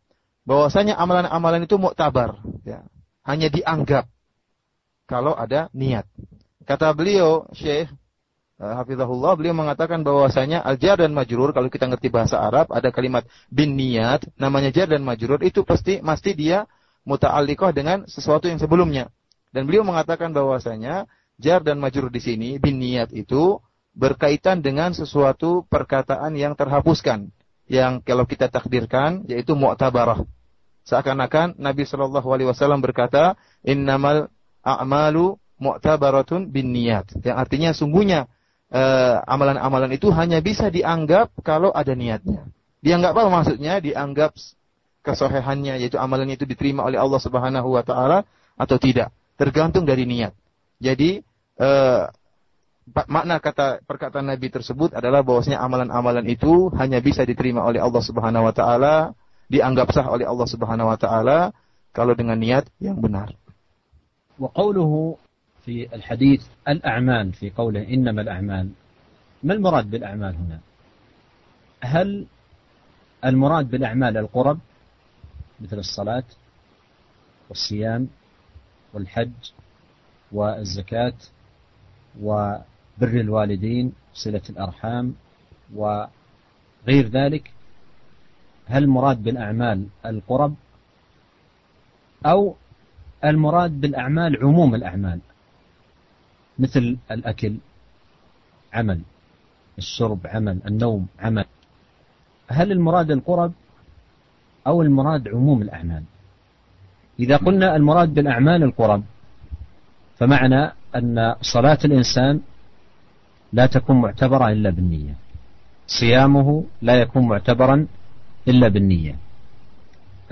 Bahwasanya amalan-amalan itu muktabar, ya. hanya dianggap kalau ada niat. Kata beliau, Syekh uh, Hafizahullah beliau mengatakan bahwasanya al-jar dan majrur kalau kita ngerti bahasa Arab ada kalimat bin niat namanya jar dan majrur itu pasti mesti dia muta'alliqah dengan sesuatu yang sebelumnya. Dan beliau mengatakan bahwasanya jar dan majrur di sini bin niat itu berkaitan dengan sesuatu perkataan yang terhapuskan yang kalau kita takdirkan yaitu mu'tabarah. Seakan-akan Nabi Shallallahu alaihi wasallam berkata, "Innamal a'malu mu'tabaratun bin niat." Yang artinya sungguhnya Eh, amalan-amalan uh, itu hanya bisa dianggap kalau ada niatnya. Dianggap apa maksudnya? Dianggap kesohehannya, yaitu amalan itu diterima oleh Allah Subhanahu wa taala atau tidak. Tergantung dari niat. Jadi uh, makna kata perkataan Nabi tersebut adalah bahwasanya amalan-amalan itu hanya bisa diterima oleh Allah Subhanahu wa taala, dianggap sah oleh Allah Subhanahu wa taala kalau dengan niat yang benar. وقوله في الحديث الأعمال في قوله إنما الأعمال ما المراد بالأعمال هنا هل المراد بالأعمال القرب مثل الصلاة والصيام والحج والزكاة وبر الوالدين صلة الأرحام وغير ذلك هل المراد بالأعمال القرب أو المراد بالأعمال عموم الأعمال؟ مثل الأكل عمل الشرب عمل النوم عمل. هل المراد القرب أو المراد عموم الأعمال؟ إذا قلنا المراد بالأعمال القرب فمعنى أن صلاة الإنسان لا تكون معتبرة إلا بالنية. صيامه لا يكون معتبرا إلا بالنية.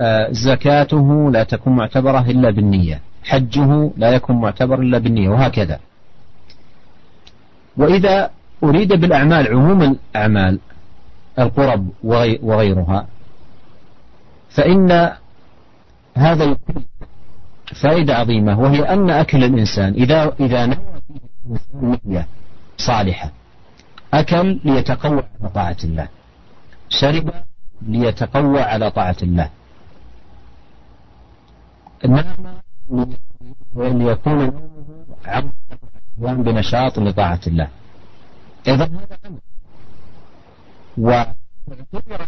آه، زكاته لا تكون معتبرة إلا بالنية. حجه لا يكون معتبر إلا بالنية وهكذا. وإذا أريد بالأعمال عموم الأعمال القرب وغيرها فإن هذا يكون فائدة عظيمة وهي أن أكل الإنسان إذا إذا نوى نية صالحة. أكل ليتقوى على طاعة الله. شرب ليتقوى على طاعة الله. نام ليكون نومه بنشاط لطاعة الله. إذا هذا أمر واعتبر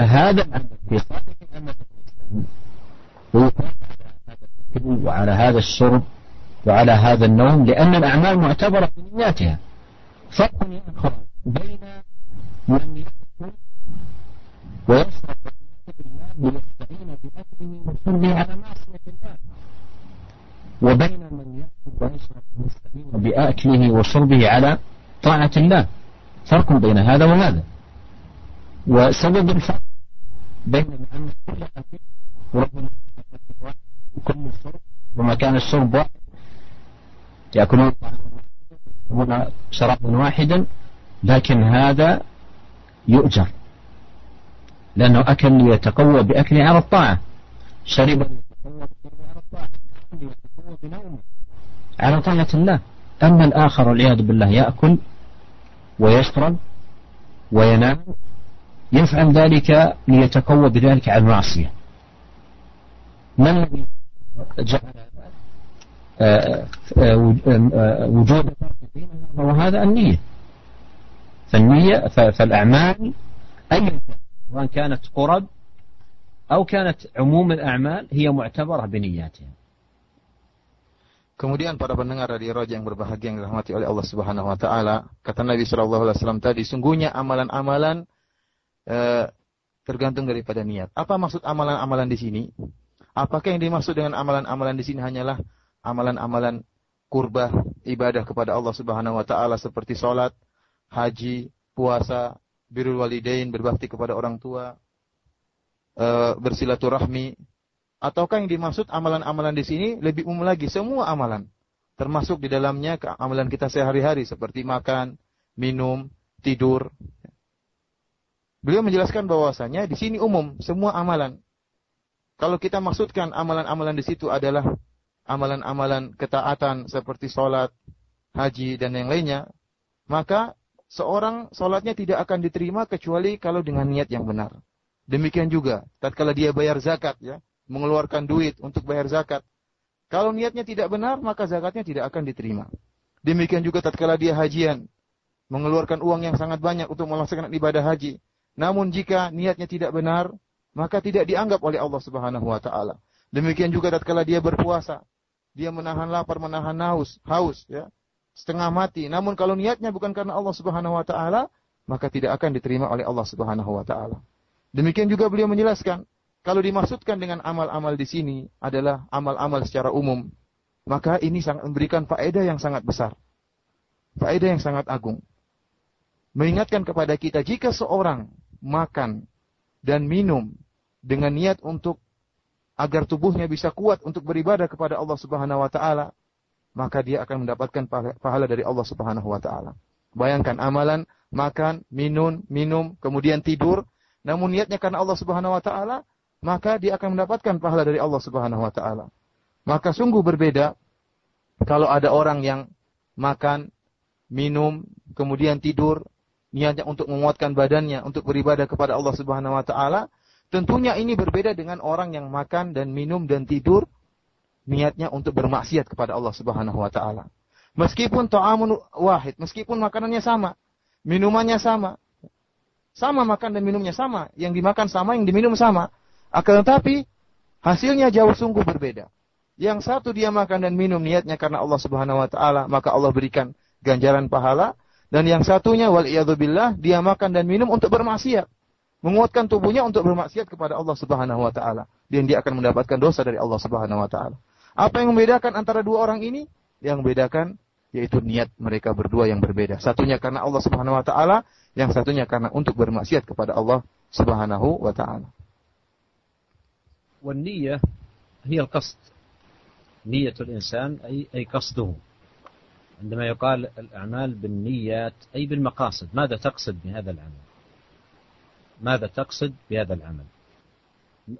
هذا العمل في صالح العمل وعلى هذا الشرب وعلى هذا النوم لأن الأعمال معتبرة في نياتها. فرق آخر بين من يأكل ويشرب ليستعين بأكله وشربه على معصية الله. وبين من يأكل ويشرب ويستعين بأكله وشربه على طاعة الله. فرق بين هذا وهذا. وسبب الفرق بين أن كل أكل كل الشرب وما كان الشرب واحد يأكلون هنا شرابا واحدا لكن هذا يؤجر لأنه أكل ليتقوى بأكله على الطاعة. شرب ليتقوى على الطاعة بنومه على طاعة الله. أما الآخر والعياذ بالله يأكل ويشرب وينام يفعل ذلك ليتقوى بذلك على المعصية ما الذي جعل آه، آه، آه، وجود وهذا النية فالنية فالأعمال أي سواء كانت قرب أو كانت عموم الأعمال هي معتبرة بنياتها Kemudian para pendengar radio Roja yang berbahagia yang dirahmati oleh Allah Subhanahu wa taala, kata Nabi sallallahu alaihi wasallam tadi, sungguhnya amalan-amalan eh, tergantung daripada niat. Apa maksud amalan-amalan di sini? Apakah yang dimaksud dengan amalan-amalan di sini hanyalah amalan-amalan kurbah ibadah kepada Allah Subhanahu wa taala seperti salat, haji, puasa, birrul walidain, berbakti kepada orang tua, eh, bersilaturahmi, Ataukah yang dimaksud amalan-amalan di sini lebih umum lagi semua amalan termasuk di dalamnya amalan kita sehari-hari seperti makan, minum, tidur. Beliau menjelaskan bahwasanya di sini umum semua amalan. Kalau kita maksudkan amalan-amalan di situ adalah amalan-amalan ketaatan seperti sholat, haji dan yang lainnya, maka seorang sholatnya tidak akan diterima kecuali kalau dengan niat yang benar. Demikian juga tatkala dia bayar zakat ya, mengeluarkan duit untuk bayar zakat. Kalau niatnya tidak benar, maka zakatnya tidak akan diterima. Demikian juga tatkala dia hajian, mengeluarkan uang yang sangat banyak untuk melaksanakan ibadah haji. Namun jika niatnya tidak benar, maka tidak dianggap oleh Allah Subhanahu wa taala. Demikian juga tatkala dia berpuasa, dia menahan lapar, menahan haus, haus ya, setengah mati. Namun kalau niatnya bukan karena Allah Subhanahu wa taala, maka tidak akan diterima oleh Allah Subhanahu wa taala. Demikian juga beliau menjelaskan, kalau dimaksudkan dengan amal-amal di sini adalah amal-amal secara umum, maka ini sangat memberikan faedah yang sangat besar. Faedah yang sangat agung. Mengingatkan kepada kita jika seorang makan dan minum dengan niat untuk agar tubuhnya bisa kuat untuk beribadah kepada Allah Subhanahu wa taala, maka dia akan mendapatkan pahala dari Allah Subhanahu wa taala. Bayangkan amalan makan, minum, minum, kemudian tidur, namun niatnya karena Allah Subhanahu wa taala, maka dia akan mendapatkan pahala dari Allah Subhanahu wa taala. Maka sungguh berbeda kalau ada orang yang makan, minum, kemudian tidur, niatnya untuk menguatkan badannya untuk beribadah kepada Allah Subhanahu wa taala, tentunya ini berbeda dengan orang yang makan dan minum dan tidur niatnya untuk bermaksiat kepada Allah Subhanahu wa taala. Meskipun ta'amun wahid, meskipun makanannya sama, minumannya sama, sama makan dan minumnya sama, yang dimakan sama, yang diminum sama, akan tetapi hasilnya jauh sungguh berbeda. Yang satu dia makan dan minum niatnya karena Allah Subhanahu wa taala, maka Allah berikan ganjaran pahala dan yang satunya wal billah dia makan dan minum untuk bermaksiat. Menguatkan tubuhnya untuk bermaksiat kepada Allah Subhanahu wa taala dan dia akan mendapatkan dosa dari Allah Subhanahu wa taala. Apa yang membedakan antara dua orang ini? Yang membedakan yaitu niat mereka berdua yang berbeda. Satunya karena Allah Subhanahu wa taala, yang satunya karena untuk bermaksiat kepada Allah Subhanahu wa taala. والنية هي القصد نية الإنسان أي أي قصده عندما يقال الأعمال بالنيات أي بالمقاصد ماذا تقصد بهذا العمل؟ ماذا تقصد بهذا العمل؟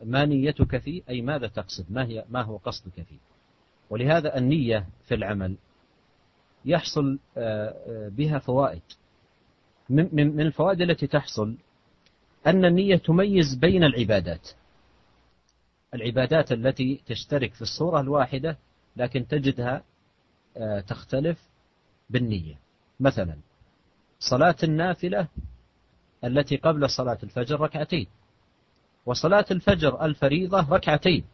ما نيتك فيه أي ماذا تقصد؟ ما, هي ما هو قصدك فيه؟ ولهذا النية في العمل يحصل بها فوائد. من الفوائد التي تحصل أن النية تميز بين العبادات. العبادات التي تشترك في الصورة الواحدة لكن تجدها تختلف بالنية. مثلا صلاة النافلة التي قبل صلاة الفجر ركعتين وصلاة الفجر الفريضة ركعتين.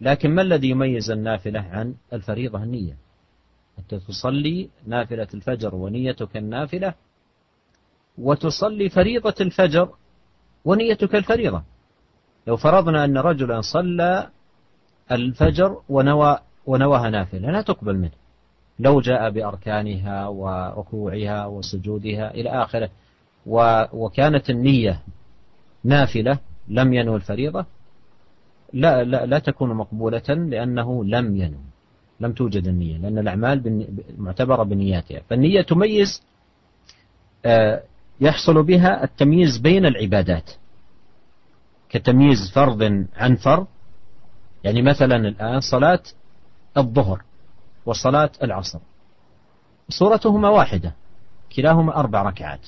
لكن ما الذي يميز النافلة عن الفريضة النية؟ أنت تصلي نافلة الفجر ونيتك النافلة وتصلي فريضة الفجر ونيتك الفريضة. لو فرضنا أن رجلا صلى الفجر ونوى ونواها نافلة لا تقبل منه. لو جاء بأركانها وركوعها وسجودها إلى آخره وكانت النية نافلة لم ينوي الفريضة لا, لا, لا تكون مقبولة لأنه لم ينوي لم توجد النية لأن الأعمال معتبرة بنياتها. فالنية تميز آه، يحصل بها التمييز بين العبادات. كتمييز فرض عن فرض يعني مثلا الآن صلاة الظهر وصلاة العصر. صورتهما واحدة كلاهما أربع ركعات.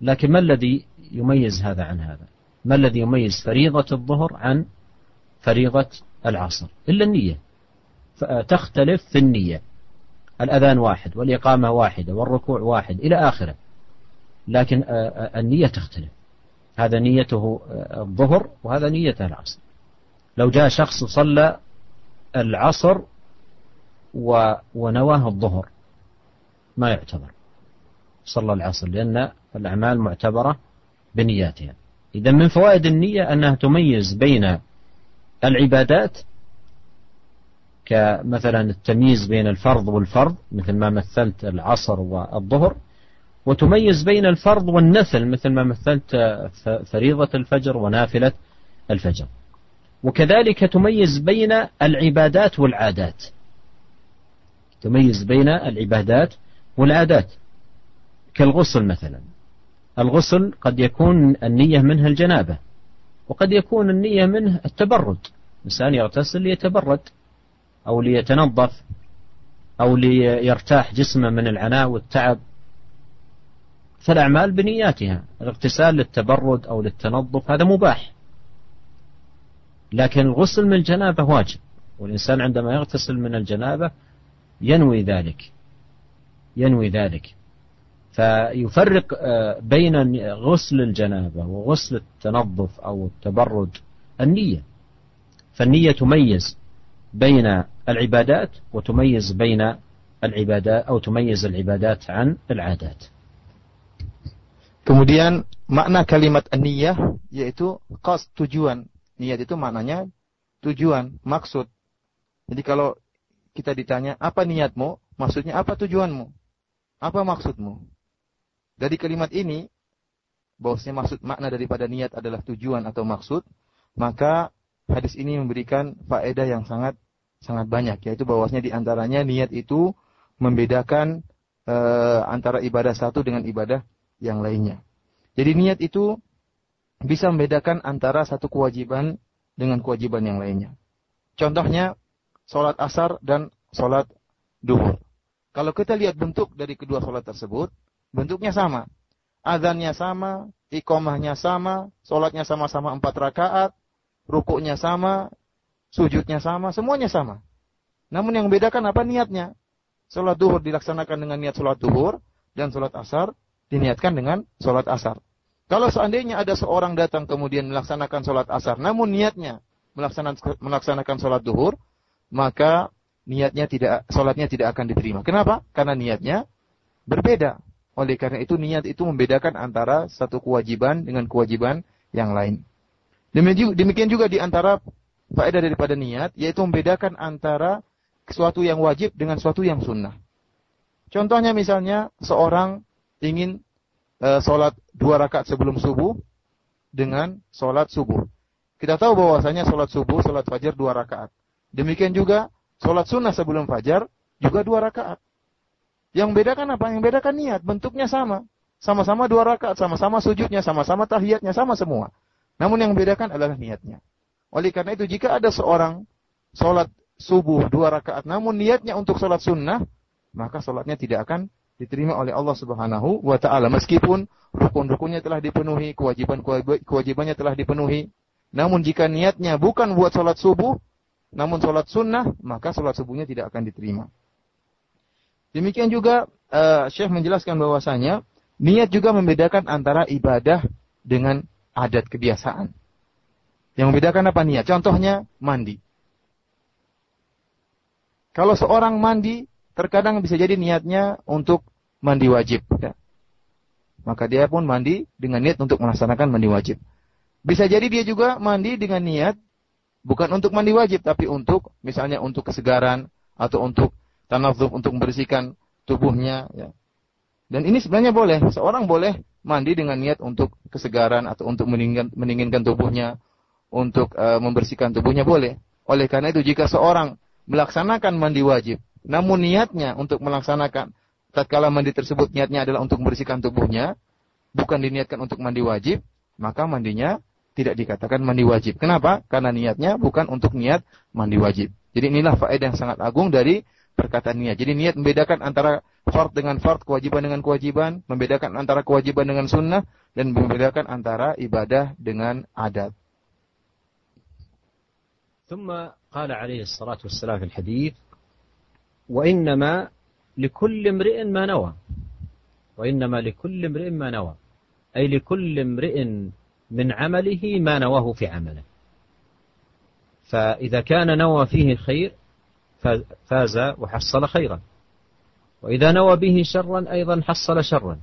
لكن ما الذي يميز هذا عن هذا؟ ما الذي يميز فريضة الظهر عن فريضة العصر؟ إلا النية. تختلف في النية. الأذان واحد والإقامة واحدة والركوع واحد إلى آخره. لكن النية تختلف. هذا نيته الظهر وهذا نيته العصر. لو جاء شخص صلى العصر ونواه الظهر. ما يعتبر. صلى العصر لأن الأعمال معتبرة بنياتها. إذا من فوائد النية أنها تميز بين العبادات كمثلا التمييز بين الفرض والفرض مثل ما مثلت العصر والظهر وتميز بين الفرض والنفل مثل ما مثلت فريضة الفجر ونافلة الفجر. وكذلك تميز بين العبادات والعادات. تميز بين العبادات والعادات. كالغسل مثلا. الغسل قد يكون النية منه الجنابة وقد يكون النية منه التبرد. إنسان يغتسل ليتبرد أو ليتنظف أو ليرتاح جسمه من العناء والتعب. فالأعمال بنياتها الاغتسال للتبرد أو للتنظف هذا مباح. لكن الغسل من الجنابة واجب. والإنسان عندما يغتسل من الجنابة ينوي ذلك. ينوي ذلك. فيفرق آه، بين غسل الجنابة وغسل التنظف أو التبرد النية. فالنية تميز بين العبادات وتميز بين العبادات أو تميز العبادات عن العادات. Kemudian makna kalimat niyah yaitu qas tujuan. Niat itu maknanya tujuan, maksud. Jadi kalau kita ditanya apa niatmu, maksudnya apa tujuanmu? Apa maksudmu? Dari kalimat ini bahwasanya maksud makna daripada niat adalah tujuan atau maksud, maka hadis ini memberikan faedah yang sangat sangat banyak yaitu bahwasanya di antaranya niat itu membedakan e, antara ibadah satu dengan ibadah yang lainnya. Jadi niat itu bisa membedakan antara satu kewajiban dengan kewajiban yang lainnya. Contohnya, sholat asar dan sholat duhur. Kalau kita lihat bentuk dari kedua sholat tersebut, bentuknya sama. Azannya sama, ikomahnya sama, sholatnya sama-sama empat rakaat, rukuknya sama, sujudnya sama, semuanya sama. Namun yang membedakan apa niatnya? Sholat duhur dilaksanakan dengan niat sholat duhur, dan sholat asar diniatkan dengan sholat asar. Kalau seandainya ada seorang datang kemudian melaksanakan sholat asar, namun niatnya melaksanakan, melaksanakan sholat duhur, maka niatnya tidak, sholatnya tidak akan diterima. Kenapa? Karena niatnya berbeda. Oleh karena itu niat itu membedakan antara satu kewajiban dengan kewajiban yang lain. Demikian juga di antara faedah daripada niat, yaitu membedakan antara sesuatu yang wajib dengan sesuatu yang sunnah. Contohnya misalnya seorang ingin e, sholat dua rakaat sebelum subuh dengan sholat subuh. Kita tahu bahwasanya sholat subuh, sholat fajar dua rakaat. Demikian juga sholat sunnah sebelum fajar juga dua rakaat. Yang bedakan apa? Yang bedakan niat, bentuknya sama. Sama-sama dua rakaat, sama-sama sujudnya, sama-sama tahiyatnya, sama semua. Namun yang membedakan adalah niatnya. Oleh karena itu jika ada seorang sholat subuh dua rakaat, namun niatnya untuk sholat sunnah, maka sholatnya tidak akan diterima oleh Allah Subhanahu wa taala meskipun rukun-rukunnya telah dipenuhi, kewajiban kewajibannya telah dipenuhi. Namun jika niatnya bukan buat sholat subuh, namun sholat sunnah, maka sholat subuhnya tidak akan diterima. Demikian juga uh, Syekh menjelaskan bahwasanya niat juga membedakan antara ibadah dengan adat kebiasaan. Yang membedakan apa niat? Contohnya mandi. Kalau seorang mandi, terkadang bisa jadi niatnya untuk mandi wajib. Ya. Maka dia pun mandi dengan niat untuk melaksanakan mandi wajib. Bisa jadi dia juga mandi dengan niat bukan untuk mandi wajib, tapi untuk misalnya untuk kesegaran atau untuk tanazuf untuk membersihkan tubuhnya. Ya. Dan ini sebenarnya boleh. Seorang boleh mandi dengan niat untuk kesegaran atau untuk meningginkan, meningginkan tubuhnya, untuk uh, membersihkan tubuhnya boleh. Oleh karena itu jika seorang melaksanakan mandi wajib, namun niatnya untuk melaksanakan tatkala mandi tersebut niatnya adalah untuk membersihkan tubuhnya, bukan diniatkan untuk mandi wajib, maka mandinya tidak dikatakan mandi wajib. Kenapa? Karena niatnya bukan untuk niat mandi wajib. Jadi inilah faedah yang sangat agung dari perkataan niat. Jadi niat membedakan antara fard dengan fard, kewajiban dengan kewajiban, membedakan antara kewajiban dengan sunnah, dan membedakan antara ibadah dengan adat. ثم قال عليه الصلاة والسلام في الحديث وإنما لكل امرئ ما نوى. وإنما لكل امرئ ما نوى. أي لكل امرئ من عمله ما نواه في عمله. فإذا كان نوى فيه خير فاز وحصل خيرا. وإذا نوى به شرا أيضا حصل شرا.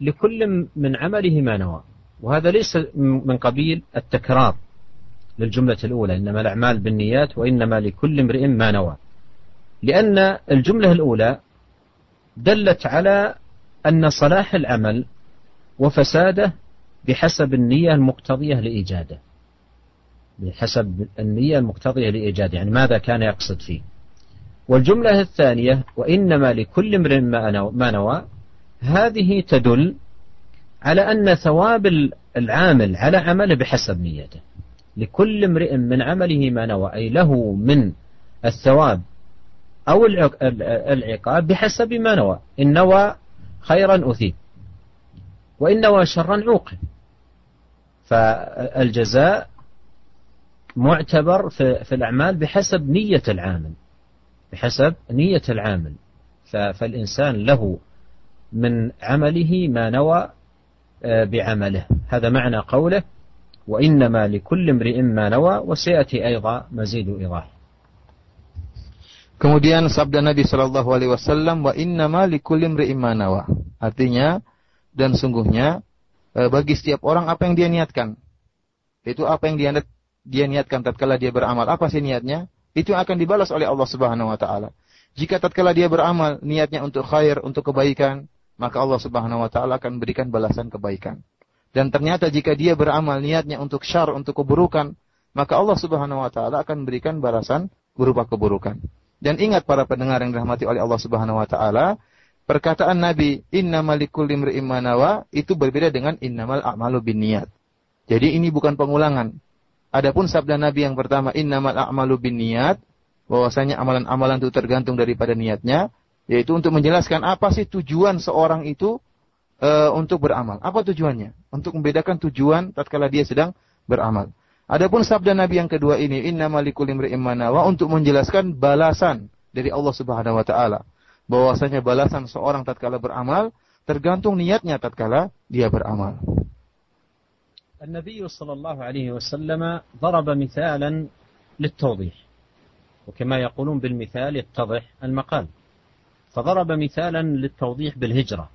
لكل من عمله ما نوى. وهذا ليس من قبيل التكرار للجملة الأولى. إنما الأعمال بالنيات وإنما لكل امرئ ما نوى. لأن الجملة الأولى دلت على أن صلاح العمل وفساده بحسب النية المقتضية لإيجاده. بحسب النية المقتضية لإيجاد يعني ماذا كان يقصد فيه. والجملة الثانية وإنما لكل امرئ ما نوى هذه تدل على أن ثواب العامل على عمله بحسب نيته. لكل امرئ من عمله ما نوى أي له من الثواب أو العقاب بحسب ما نوى. إن نوى خيرا أثيب وإن نوى شرا عوقب. فالجزاء معتبر في, الأعمال بحسب نية العامل بحسب نية العامل. فالإنسان له من عمله ما نوى آه، بعمله. هذا معنى قوله وإنما لكل امرئ ما نوى وسيأتي أيضا مزيد إيضاح. Kemudian sabda Nabi Shallallahu Alaihi Wasallam wa innama likulli imri'in ma nawa. Artinya dan sungguhnya eh, bagi setiap orang apa yang dia niatkan. Itu apa yang dia dia niatkan tatkala dia beramal. Apa sih niatnya? Itu akan dibalas oleh Allah Subhanahu wa taala. Jika tatkala dia beramal niatnya untuk khair, untuk kebaikan, maka Allah Subhanahu wa taala akan berikan balasan kebaikan. Dan ternyata jika dia beramal niatnya untuk syar, untuk keburukan, maka Allah Subhanahu wa taala akan berikan balasan berupa keburukan. Dan ingat para pendengar yang dirahmati oleh Allah Subhanahu wa taala, perkataan Nabi innamal likulli imri'in itu berbeda dengan innamal a'malu binniyat. Jadi ini bukan pengulangan. Adapun sabda Nabi yang pertama innamal a'malu binniyat bahwasanya amalan-amalan itu tergantung daripada niatnya yaitu untuk menjelaskan apa sih tujuan seorang itu e, untuk beramal. Apa tujuannya? Untuk membedakan tujuan tatkala dia sedang beramal. Adapun sabda Nabi yang kedua ini innamal likulli imri'in untuk menjelaskan balasan dari Allah Subhanahu wa taala. Bahwasanya balasan seorang tatkala beramal tergantung niatnya tatkala dia beramal. النبي صلى الله عليه وسلم ضرب مثالا للتوضيح وكما يقولون بالمثال يتضح المقال فضرب مثالا للتوضيح بالهجرة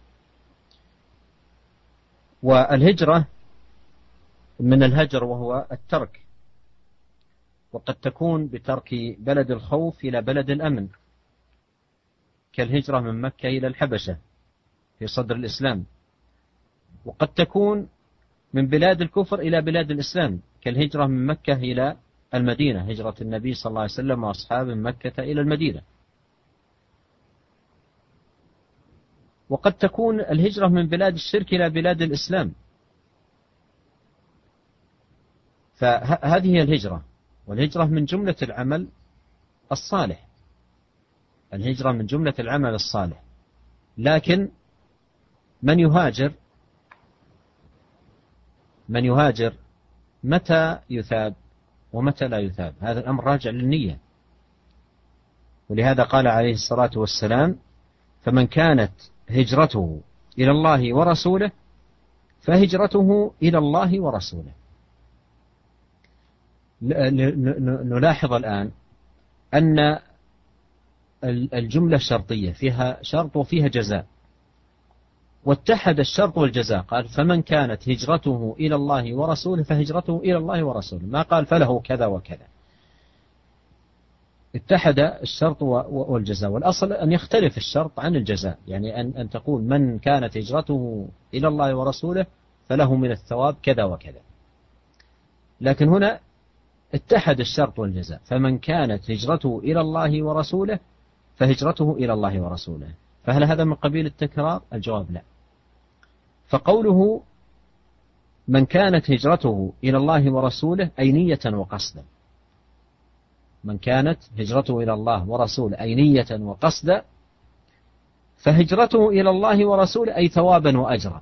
والهجرة من الهجر وهو الترك. وقد تكون بترك بلد الخوف إلى بلد الأمن كالهجرة من مكة إلى الحبشة في صدر الإسلام. وقد تكون من بلاد الكفر إلى بلاد الإسلام كالهجرة من مكة إلى المدينة هجرة النبي صلى الله عليه وسلم وأصحابه من مكة إلى المدينة. وقد تكون الهجرة من بلاد الشرك إلى بلاد الإسلام فهذه هي الهجرة والهجرة من جملة العمل الصالح. الهجرة من جملة العمل الصالح. لكن من يهاجر؟ من يهاجر متى يثاب ومتى لا يثاب؟ هذا الأمر راجع للنية. ولهذا قال عليه الصلاة والسلام فمن كانت هجرته إلى الله ورسوله فهجرته إلى الله ورسوله. نلاحظ الآن أن الجملة الشرطية فيها شرط وفيها جزاء. واتحد الشرط والجزاء. قال فمن كانت هجرته إلى الله ورسوله فهجرته إلى الله ورسوله. ما قال فله كذا وكذا. اتحد الشرط والجزاء. والأصل أن يختلف الشرط عن الجزاء. يعني أن, أن تقول من كانت هجرته إلى الله ورسوله فله من الثواب كذا وكذا. لكن هنا اتحد الشرط والجزاء. فمن كانت هجرته إلى الله ورسوله فهجرته إلى الله ورسوله. فهل هذا من قبيل التكرار؟ الجواب لا. فقوله من كانت هجرته إلى الله ورسوله أي نية وقصدا. من كانت هجرته إلى الله ورسوله أي نية وقصدا فهجرته إلى الله ورسوله أي ثوابا وأجرا.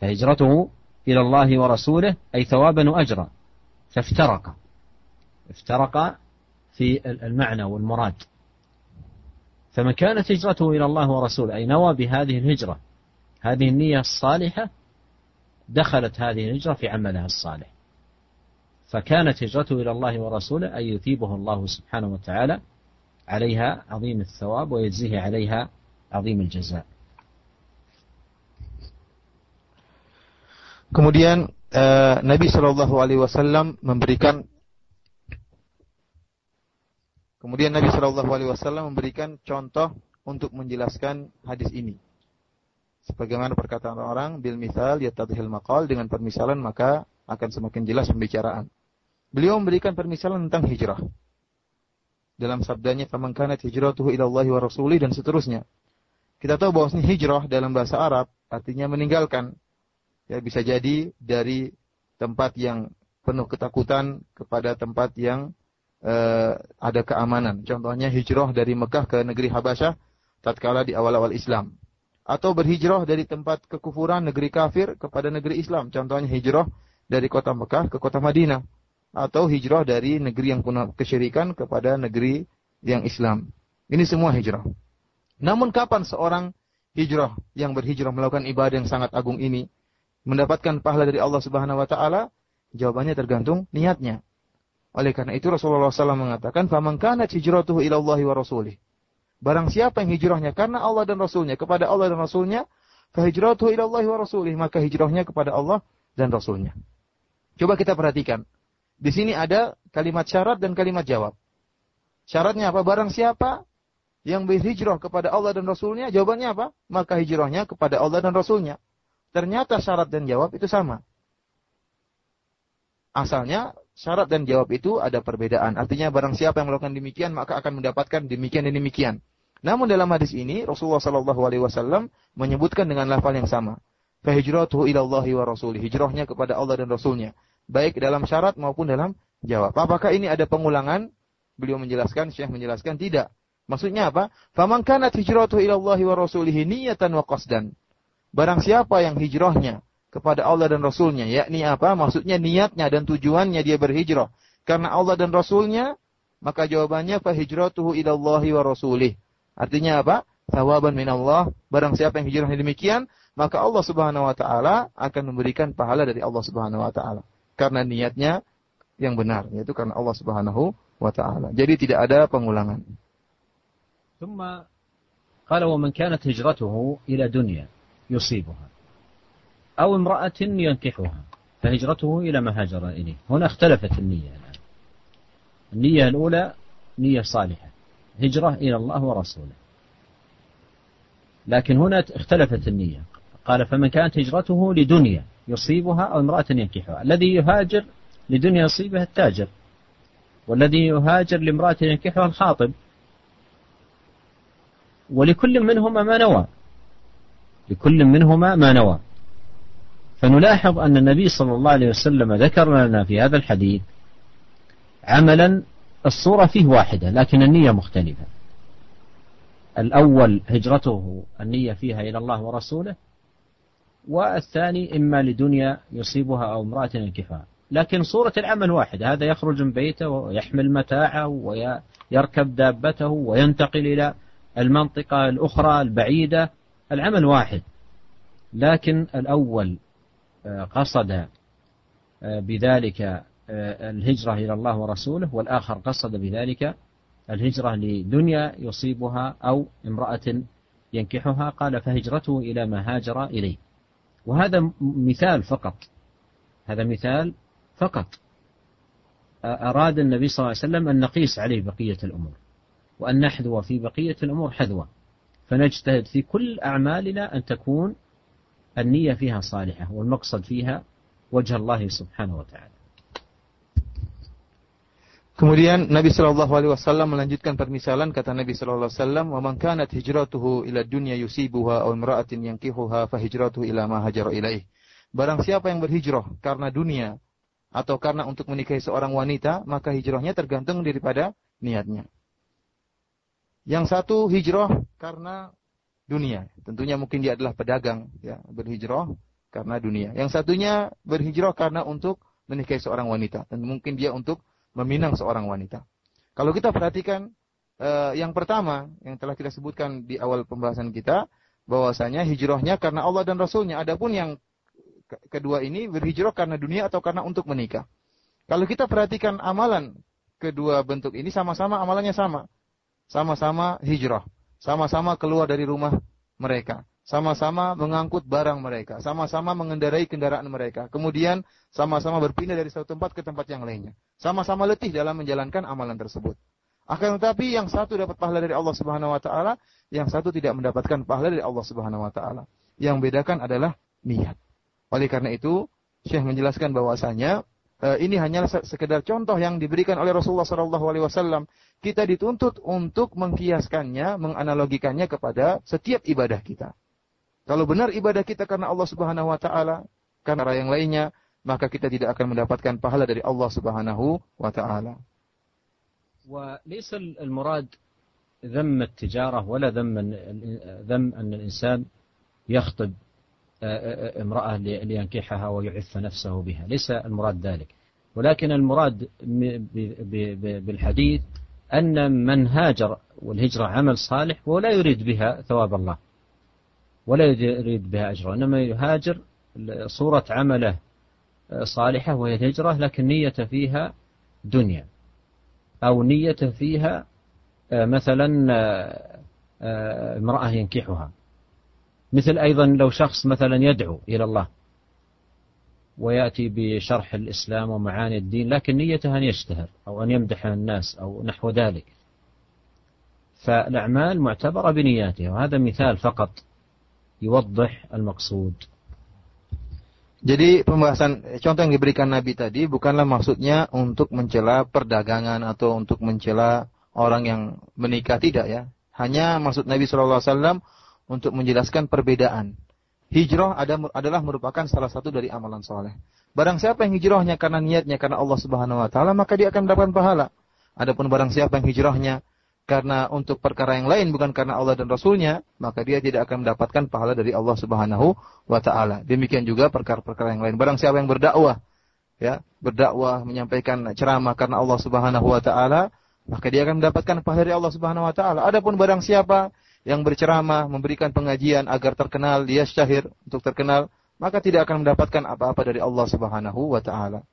فهجرته إلى الله ورسوله أي ثوابا وأجرا. فافترق. افترق في المعنى والمراد. فمن كانت هجرته إلى الله ورسوله أي نوى بهذه الهجرة هذه النية الصالحة دخلت هذه الهجرة في عملها الصالح. فكانت هجرته إلى الله ورسوله أن يثيبه الله سبحانه وتعالى عليها عظيم الثواب ويجزيه عليها عظيم الجزاء. Kemudian uh, Nabi Shallallahu Alaihi Wasallam memberikan Kemudian Nabi Shallallahu Alaihi Wasallam memberikan contoh untuk menjelaskan hadis ini. Sebagaimana perkataan orang, bil misal yatadhil maqal dengan permisalan maka akan semakin jelas pembicaraan. Beliau memberikan permisalan tentang hijrah. Dalam sabdanya, "Faman kanat hijratuhu ila Allah wa rasulih" dan seterusnya. Kita tahu bahwa hijrah dalam bahasa Arab artinya meninggalkan. Ya, bisa jadi dari tempat yang penuh ketakutan kepada tempat yang uh, ada keamanan. Contohnya hijrah dari Mekah ke negeri Habasyah tatkala di awal-awal Islam. Atau berhijrah dari tempat kekufuran negeri kafir kepada negeri Islam. Contohnya hijrah dari kota Mekah ke kota Madinah atau hijrah dari negeri yang penuh kesyirikan kepada negeri yang Islam. Ini semua hijrah. Namun kapan seorang hijrah yang berhijrah melakukan ibadah yang sangat agung ini mendapatkan pahala dari Allah Subhanahu wa taala? Jawabannya tergantung niatnya. Oleh karena itu Rasulullah SAW mengatakan, "Faman kanat hijratuhu ila Allah wa rasulih." Barang siapa yang hijrahnya karena Allah dan Rasulnya kepada Allah dan Rasulnya, fahijratuhu ila Allah wa rasulih, maka hijrahnya kepada Allah dan Rasulnya. Coba kita perhatikan. Di sini ada kalimat syarat dan kalimat jawab. Syaratnya apa? Barang siapa yang berhijrah kepada Allah dan Rasulnya, jawabannya apa? Maka hijrahnya kepada Allah dan Rasulnya. Ternyata syarat dan jawab itu sama. Asalnya syarat dan jawab itu ada perbedaan. Artinya barang siapa yang melakukan demikian maka akan mendapatkan demikian dan demikian. Namun dalam hadis ini Rasulullah Shallallahu Alaihi Wasallam menyebutkan dengan lafal yang sama. Fahijratuhu ila Allahi wa Rasulih. Hijrahnya kepada Allah dan Rasulnya baik dalam syarat maupun dalam jawab. Apakah ini ada pengulangan? Beliau menjelaskan, Syekh menjelaskan tidak. Maksudnya apa? Faman kanat hijratuhu ila Allah wa rasulihi niyatan wa qasdan. Barang siapa yang hijrahnya kepada Allah dan Rasulnya, yakni apa? Maksudnya niatnya dan tujuannya dia berhijrah karena Allah dan Rasulnya, maka jawabannya fa hijratuhu ila Allah wa rasulih. Artinya apa? Thawaban min Allah. Barang siapa yang hijrahnya demikian, maka Allah Subhanahu wa taala akan memberikan pahala dari Allah Subhanahu wa taala karena niatnya yang benar yaitu karena Allah Subhanahu wa taala. Jadi tidak ada pengulangan. ثم قال ومن كانت هجرته إلى دنيا يصيبها. أو امرأة ينكحها فهجرته إلى ما هاجر إليه. هنا اختلفت النية الآن. النية الأولى نية صالحة هجرة إلى الله ورسوله. لكن هنا اختلفت النية. قال فمن كانت هجرته لدنيا يصيبها أو امرأة ينكحها. الذي يهاجر لدنيا يصيبها التاجر والذي يهاجر لامرأة ينكحها الخاطب. ولكل منهما ما نوى. لكل منهما ما نوى. فنلاحظ أن النبي صلى الله عليه وسلم ذكر لنا في هذا الحديث عملا الصورة فيه واحدة لكن النية مختلفة. الأول هجرته النية فيها إلى الله ورسوله والثاني إما لدنيا يصيبها أو امرأة ينكفها لكن صورة العمل واحدة هذا يخرج من بيته ويحمل متاعه ويركب دابته وينتقل إلى المنطقة الأخرى البعيدة العمل واحد لكن الأول آه، قصد آه، بذلك آه، الهجرة إلى الله ورسوله والآخر قصد بذلك الهجرة لدنيا يصيبها أو امرأة ينكحها قال فهجرته إلى ما هاجر إليه. وهذا مثال فقط هذا مثال فقط. أراد النبي صلى الله عليه وسلم أن نقيس عليه بقية الأمور وأن نحذو في بقية الأمور حذوة فنجتهد في كل أعمالنا أن تكون النية فيها صالحة والمقصد فيها وجه الله سبحانه وتعالى Kemudian Nabi Shallallahu Alaihi Wasallam melanjutkan permisalan kata Nabi Shallallahu Alaihi Wasallam, "Wa man kanat hijratuhu ila dunya yusibuha aw imra'atin yankihuha fa hijratuhu ila ma hajara ilaih." Barang siapa yang berhijrah karena dunia atau karena untuk menikahi seorang wanita, maka hijrahnya tergantung daripada niatnya. Yang satu hijrah karena dunia. Tentunya mungkin dia adalah pedagang, ya, berhijrah karena dunia. Yang satunya berhijrah karena untuk menikahi seorang wanita dan mungkin dia untuk meminang seorang wanita. Kalau kita perhatikan eh, yang pertama yang telah kita sebutkan di awal pembahasan kita bahwasanya hijrahnya karena Allah dan Rasulnya. Adapun yang kedua ini berhijrah karena dunia atau karena untuk menikah. Kalau kita perhatikan amalan kedua bentuk ini sama-sama amalannya sama. Sama-sama hijrah. Sama-sama keluar dari rumah mereka sama-sama mengangkut barang mereka, sama-sama mengendarai kendaraan mereka, kemudian sama-sama berpindah dari satu tempat ke tempat yang lainnya, sama-sama letih dalam menjalankan amalan tersebut. Akan tetapi yang satu dapat pahala dari Allah Subhanahu wa taala, yang satu tidak mendapatkan pahala dari Allah Subhanahu wa taala. Yang bedakan adalah niat. Oleh karena itu, Syekh menjelaskan bahwasanya ini hanyalah sekedar contoh yang diberikan oleh Rasulullah sallallahu alaihi wasallam. Kita dituntut untuk mengkiaskannya, menganalogikannya kepada setiap ibadah kita. Kalau benar ibadah kita karena Allah Subhanahu wa taala, karena yang lainnya, maka kita tidak akan mendapatkan pahala dari Allah Subhanahu wa taala. وليس المراد ذم التجارة ولا ذم ذم أن الإنسان يخطب امرأة لينكحها ويعف نفسه بها. ليس المراد ذلك. ولكن المراد بالحديث أن من هاجر والهجرة عمل صالح ولا يريد بها ثواب الله. ولا يريد بها أجرا إنما يهاجر صورة عمله صالحة وهي الهجرة لكن نية فيها دنيا. أو نية فيها مثلا امرأة ينكحها. مثل أيضا لو شخص مثلا يدعو إلى الله ويأتي بشرح الإسلام ومعاني الدين لكن نيته أن يشتهر أو أن يمدح الناس أو نحو ذلك فالأعمال معتبرة بنياتها وهذا مثال فقط yuwaddih al-maqsud. Jadi pembahasan contoh yang diberikan Nabi tadi bukanlah maksudnya untuk mencela perdagangan atau untuk mencela orang yang menikah tidak ya. Hanya maksud Nabi Shallallahu Alaihi Wasallam untuk menjelaskan perbedaan. Hijrah ada, adalah merupakan salah satu dari amalan soleh. Barang siapa yang hijrahnya karena niatnya karena Allah Subhanahu Wa Taala maka dia akan mendapatkan pahala. Adapun barang siapa yang hijrahnya karena untuk perkara yang lain bukan karena Allah dan Rasulnya, maka dia tidak akan mendapatkan pahala dari Allah Subhanahu wa taala. Demikian juga perkara-perkara yang lain. Barang siapa yang berdakwah, ya, berdakwah menyampaikan ceramah karena Allah Subhanahu wa taala, maka dia akan mendapatkan pahala dari Allah Subhanahu wa taala. Adapun barang siapa yang berceramah, memberikan pengajian agar terkenal, dia syahir untuk terkenal, maka tidak akan mendapatkan apa-apa dari Allah Subhanahu wa taala.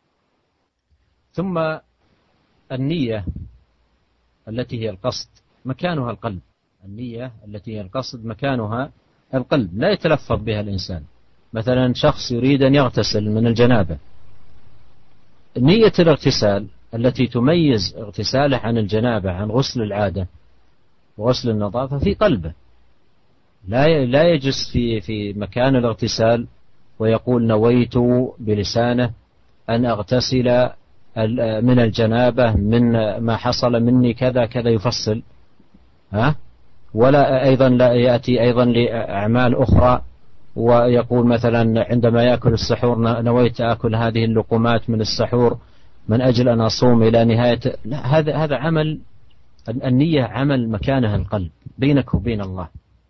ثم النية التي هي القصد مكانها القلب. النية التي هي القصد مكانها القلب. لا يتلفظ بها الإنسان. مثلا شخص يريد أن يغتسل من الجنابة. نية الاغتسال التي تميز اغتساله عن الجنابة عن غسل العادة وغسل النظافة في قلبه. لا لا يجلس في في مكان الاغتسال ويقول نويت بلسانه أن أغتسل من الجنابة من ما حصل مني كذا كذا يفصل. ها؟ ولا أيضا لا يأتي أيضا لأعمال أخرى ويقول مثلا عندما يأكل السحور نويت أكل هذه اللقمات من السحور من أجل أن أصوم إلى نهاية لا هذا هذا عمل النية عمل مكانها القلب بينك وبين الله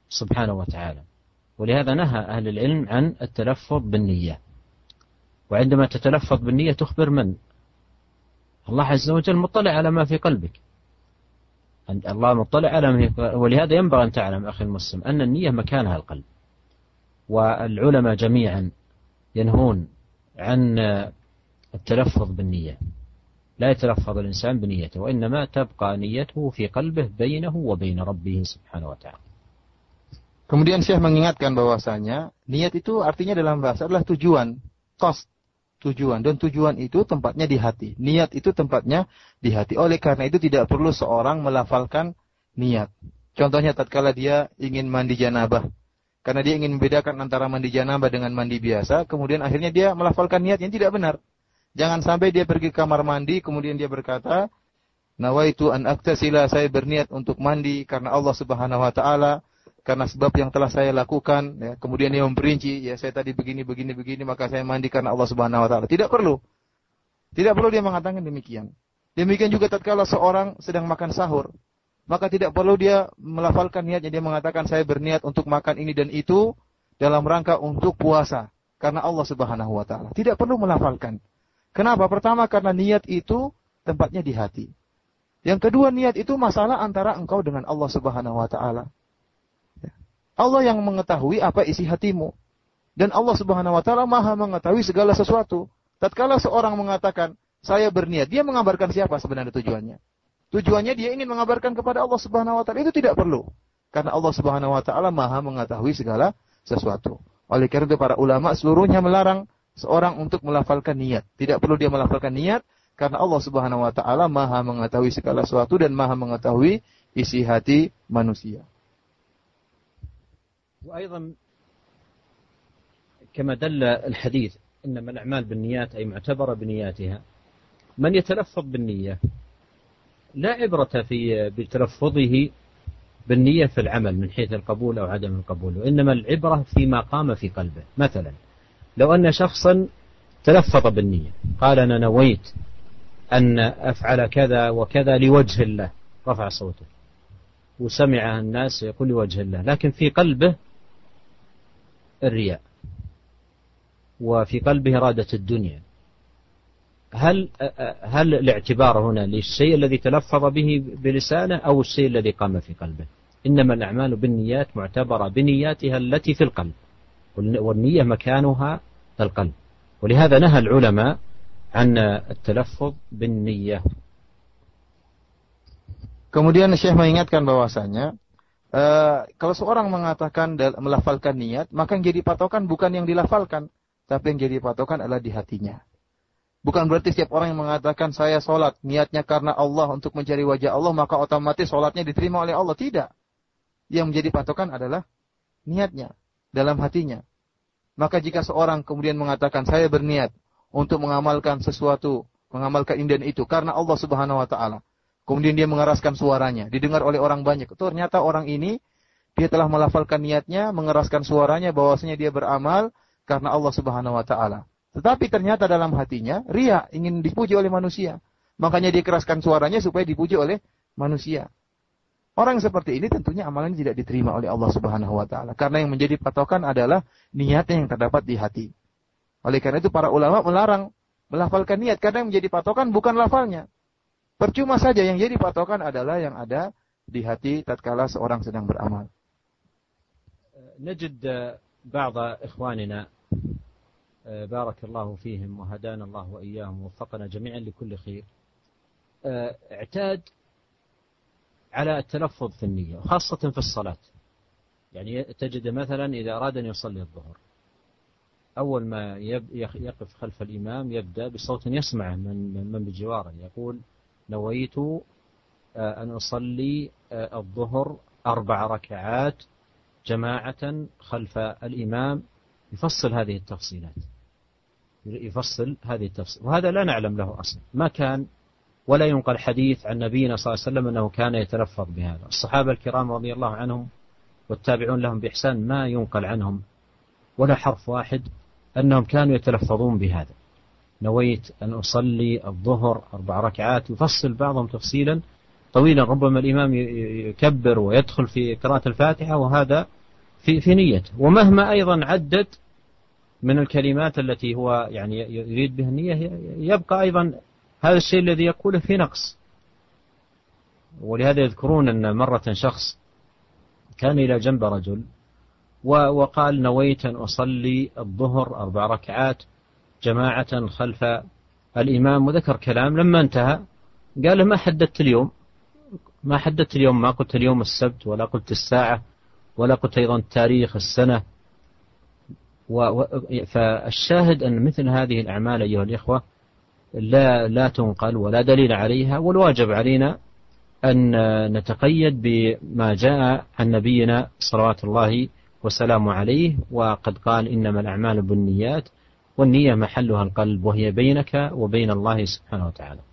سبحانه وتعالى. ولهذا نهى أهل العلم عن التلفظ بالنية. وعندما تتلفظ بالنية تخبر من؟ الله عز وجل مطلع على ما في قلبك. الله مطلع على ما في ولهذا ينبغي أن تعلم أخي المسلم أن النية مكانها القلب. والعلماء جميعا ينهون عن التلفظ بالنية. لا يتلفظ الإنسان بنيته وإنما تبقى نيته في قلبه بينه وبين ربه سبحانه وتعالى Kemudian Syekh mengingatkan bahwasanya niat itu artinya dalam bahasa adalah tujuan, cost, tujuan dan tujuan itu tempatnya di hati. Niat itu tempatnya di hati. Oleh karena itu tidak perlu seorang melafalkan niat. Contohnya tatkala dia ingin mandi janabah. Karena dia ingin membedakan antara mandi janabah dengan mandi biasa, kemudian akhirnya dia melafalkan niat yang tidak benar. Jangan sampai dia pergi ke kamar mandi kemudian dia berkata, "Nawaitu an aktasila, saya berniat untuk mandi karena Allah Subhanahu wa taala." Karena sebab yang telah saya lakukan, ya, kemudian dia memperinci, ya saya tadi begini, begini, begini, maka saya mandi karena Allah Subhanahu Wa Taala. Tidak perlu, tidak perlu dia mengatakan demikian. Demikian juga tatkala seorang sedang makan sahur, maka tidak perlu dia melafalkan niatnya. Dia mengatakan saya berniat untuk makan ini dan itu dalam rangka untuk puasa karena Allah Subhanahu Wa Taala. Tidak perlu melafalkan. Kenapa? Pertama karena niat itu tempatnya di hati. Yang kedua niat itu masalah antara engkau dengan Allah Subhanahu wa taala. Allah yang mengetahui apa isi hatimu. Dan Allah Subhanahu wa taala Maha mengetahui segala sesuatu. Tatkala seorang mengatakan, "Saya berniat," dia mengabarkan siapa sebenarnya tujuannya? Tujuannya dia ingin mengabarkan kepada Allah Subhanahu wa taala. Itu tidak perlu. Karena Allah Subhanahu wa taala Maha mengetahui segala sesuatu. Oleh karena itu para ulama seluruhnya melarang seorang untuk melafalkan niat. Tidak perlu dia melafalkan niat karena Allah Subhanahu wa taala Maha mengetahui segala sesuatu dan Maha mengetahui isi hati manusia. وأيضا كما دل الحديث إنما الأعمال بالنيات أي معتبرة بنياتها من يتلفظ بالنية لا عبرة في بتلفظه بالنية في العمل من حيث القبول أو عدم القبول وإنما العبرة فيما قام في قلبه مثلا لو أن شخصا تلفظ بالنية قال أنا نويت أن أفعل كذا وكذا لوجه الله رفع صوته وسمع الناس يقول لوجه الله لكن في قلبه الرياء وفي قلبه إرادة الدنيا. هل هل الاعتبار هنا للشيء الذي تلفظ به بلسانه أو الشيء الذي قام في قلبه؟ إنما الأعمال بالنيات معتبرة بنياتها التي في القلب. والنية مكانها القلب ولهذا نهى العلماء عن التلفظ بالنية Kemudian Syekh mengingatkan bahwasanya uh, kalau seorang mengatakan melafalkan niat, maka yang jadi patokan bukan yang dilafalkan, tapi yang jadi patokan adalah di hatinya. Bukan berarti setiap orang yang mengatakan saya sholat, niatnya karena Allah untuk mencari wajah Allah, maka otomatis sholatnya diterima oleh Allah. Tidak. Yang menjadi patokan adalah niatnya, dalam hatinya. Maka jika seorang kemudian mengatakan saya berniat untuk mengamalkan sesuatu, mengamalkan ini dan itu karena Allah Subhanahu wa taala. Kemudian dia mengeraskan suaranya, didengar oleh orang banyak. Ternyata orang ini dia telah melafalkan niatnya, mengeraskan suaranya bahwasanya dia beramal karena Allah Subhanahu wa taala. Tetapi ternyata dalam hatinya ria ingin dipuji oleh manusia. Makanya dia keraskan suaranya supaya dipuji oleh manusia. Orang seperti ini tentunya amalannya tidak diterima oleh Allah Subhanahu wa taala karena yang menjadi patokan adalah niatnya yang terdapat di hati. Oleh karena itu para ulama melarang melafalkan niat karena yang menjadi patokan bukan lafalnya. Percuma saja yang jadi patokan adalah yang ada di hati tatkala seorang sedang beramal. نجد بعض إخواننا بارك الله فيهم وهدانا الله وإياهم ووفقنا جميعا لكل خير اعتاد على التلفظ في النية وخاصة في الصلاة. يعني تجد مثلا إذا أراد أن يصلي الظهر أول ما يقف خلف الإمام يبدأ بصوت يسمعه من من بجواره يقول نويت أن أصلي الظهر أربع ركعات جماعة خلف الإمام. يفصل هذه التفصيلات. يفصل هذه التفصيل. وهذا لا نعلم له أصلا. ما كان ولا ينقل حديث عن نبينا صلى الله عليه وسلم أنه كان يتلفظ بهذا. الصحابة الكرام رضي الله عنهم والتابعون لهم بإحسان ما ينقل عنهم ولا حرف واحد أنهم كانوا يتلفظون بهذا. نويت أن أصلي الظهر أربع ركعات. يفصل بعضهم تفصيلا طويلا. ربما الإمام يكبر ويدخل في قراءة الفاتحة وهذا في في نيته. ومهما أيضا عدد من الكلمات التي هو يعني يريد بها النية يبقى أيضا هذا الشيء الذي يقوله في نقص. ولهذا يذكرون أن مرة شخص كان إلى جنب رجل وقال نويت أن أصلي الظهر أربع ركعات جماعة خلف الإمام وذكر كلام لما انتهى قال ما حددت اليوم؟ ما حددت اليوم ما قلت اليوم السبت ولا قلت الساعة ولا قلت أيضا تاريخ السنة. و فالشاهد أن مثل هذه الأعمال أيها الإخوة لا لا تنقل ولا دليل عليها والواجب علينا أن نتقيد بما جاء عن نبينا صلوات الله وسلامه عليه وقد قال إنما الأعمال بالنيات والنية محلها القلب وهي بينك وبين الله سبحانه وتعالى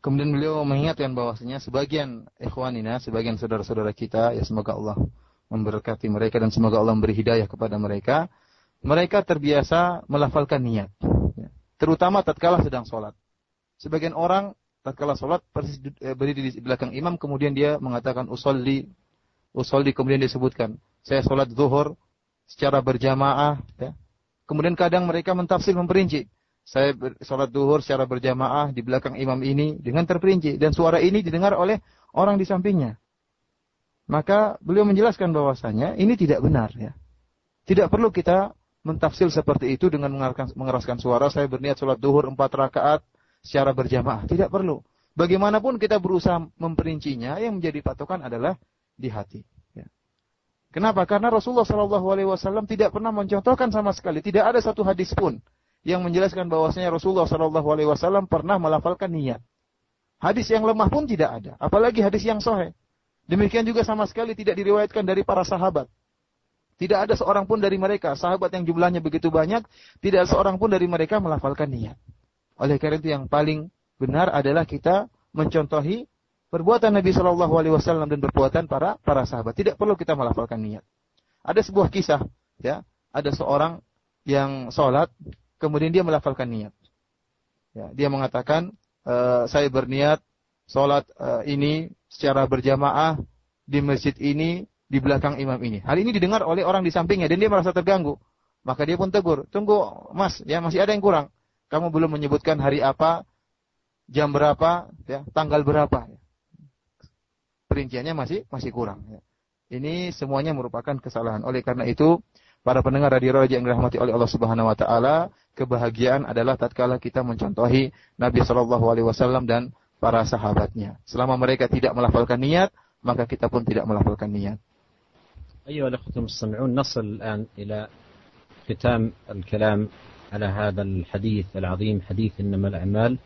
Kemudian beliau mengingatkan bahwasanya sebagian ikhwanina, sebagian saudara-saudara kita, ya semoga Allah memberkati mereka dan semoga Allah memberi hidayah kepada mereka. Mereka terbiasa melafalkan niat. Terutama tatkala sedang sholat. Sebagian orang tatkala sholat persis eh, berdiri di belakang imam kemudian dia mengatakan usolli usolli kemudian disebutkan saya sholat zuhur secara berjamaah ya. Kemudian kadang mereka mentafsir memperinci saya sholat duhur secara berjamaah di belakang imam ini dengan terperinci dan suara ini didengar oleh orang di sampingnya. Maka beliau menjelaskan bahwasanya ini tidak benar ya. Tidak perlu kita mentafsir seperti itu dengan mengeraskan suara saya berniat sholat duhur empat rakaat secara berjamaah. Tidak perlu. Bagaimanapun kita berusaha memperincinya, yang menjadi patokan adalah di hati. Ya. Kenapa? Karena Rasulullah SAW tidak pernah mencontohkan sama sekali. Tidak ada satu hadis pun yang menjelaskan bahwasanya Rasulullah Shallallahu Alaihi Wasallam pernah melafalkan niat. Hadis yang lemah pun tidak ada, apalagi hadis yang sahih. Demikian juga sama sekali tidak diriwayatkan dari para sahabat. Tidak ada seorang pun dari mereka, sahabat yang jumlahnya begitu banyak, tidak ada seorang pun dari mereka melafalkan niat. Oleh karena itu yang paling benar adalah kita mencontohi perbuatan Nabi Shallallahu Alaihi Wasallam dan perbuatan para para sahabat. Tidak perlu kita melafalkan niat. Ada sebuah kisah, ya, ada seorang yang sholat kemudian dia melafalkan niat. Ya, dia mengatakan, e, saya berniat sholat e, ini secara berjamaah di masjid ini di belakang imam ini. Hal ini didengar oleh orang di sampingnya dan dia merasa terganggu. Maka dia pun tegur, tunggu mas, ya masih ada yang kurang. Kamu belum menyebutkan hari apa, jam berapa, ya, tanggal berapa. Ya. Perinciannya masih masih kurang. Ya. Ini semuanya merupakan kesalahan. Oleh karena itu, para pendengar radio Raja yang dirahmati oleh Allah Subhanahu wa taala, kebahagiaan adalah tatkala kita mencontohi Nabi Shallallahu alaihi wasallam dan para sahabatnya. Selama mereka tidak melafalkan niat, maka kita pun tidak melafalkan niat. أيها الأخوة المستمعون نصل الآن إلى ختام الكلام على هذا الحديث العظيم حديث إنما الأعمال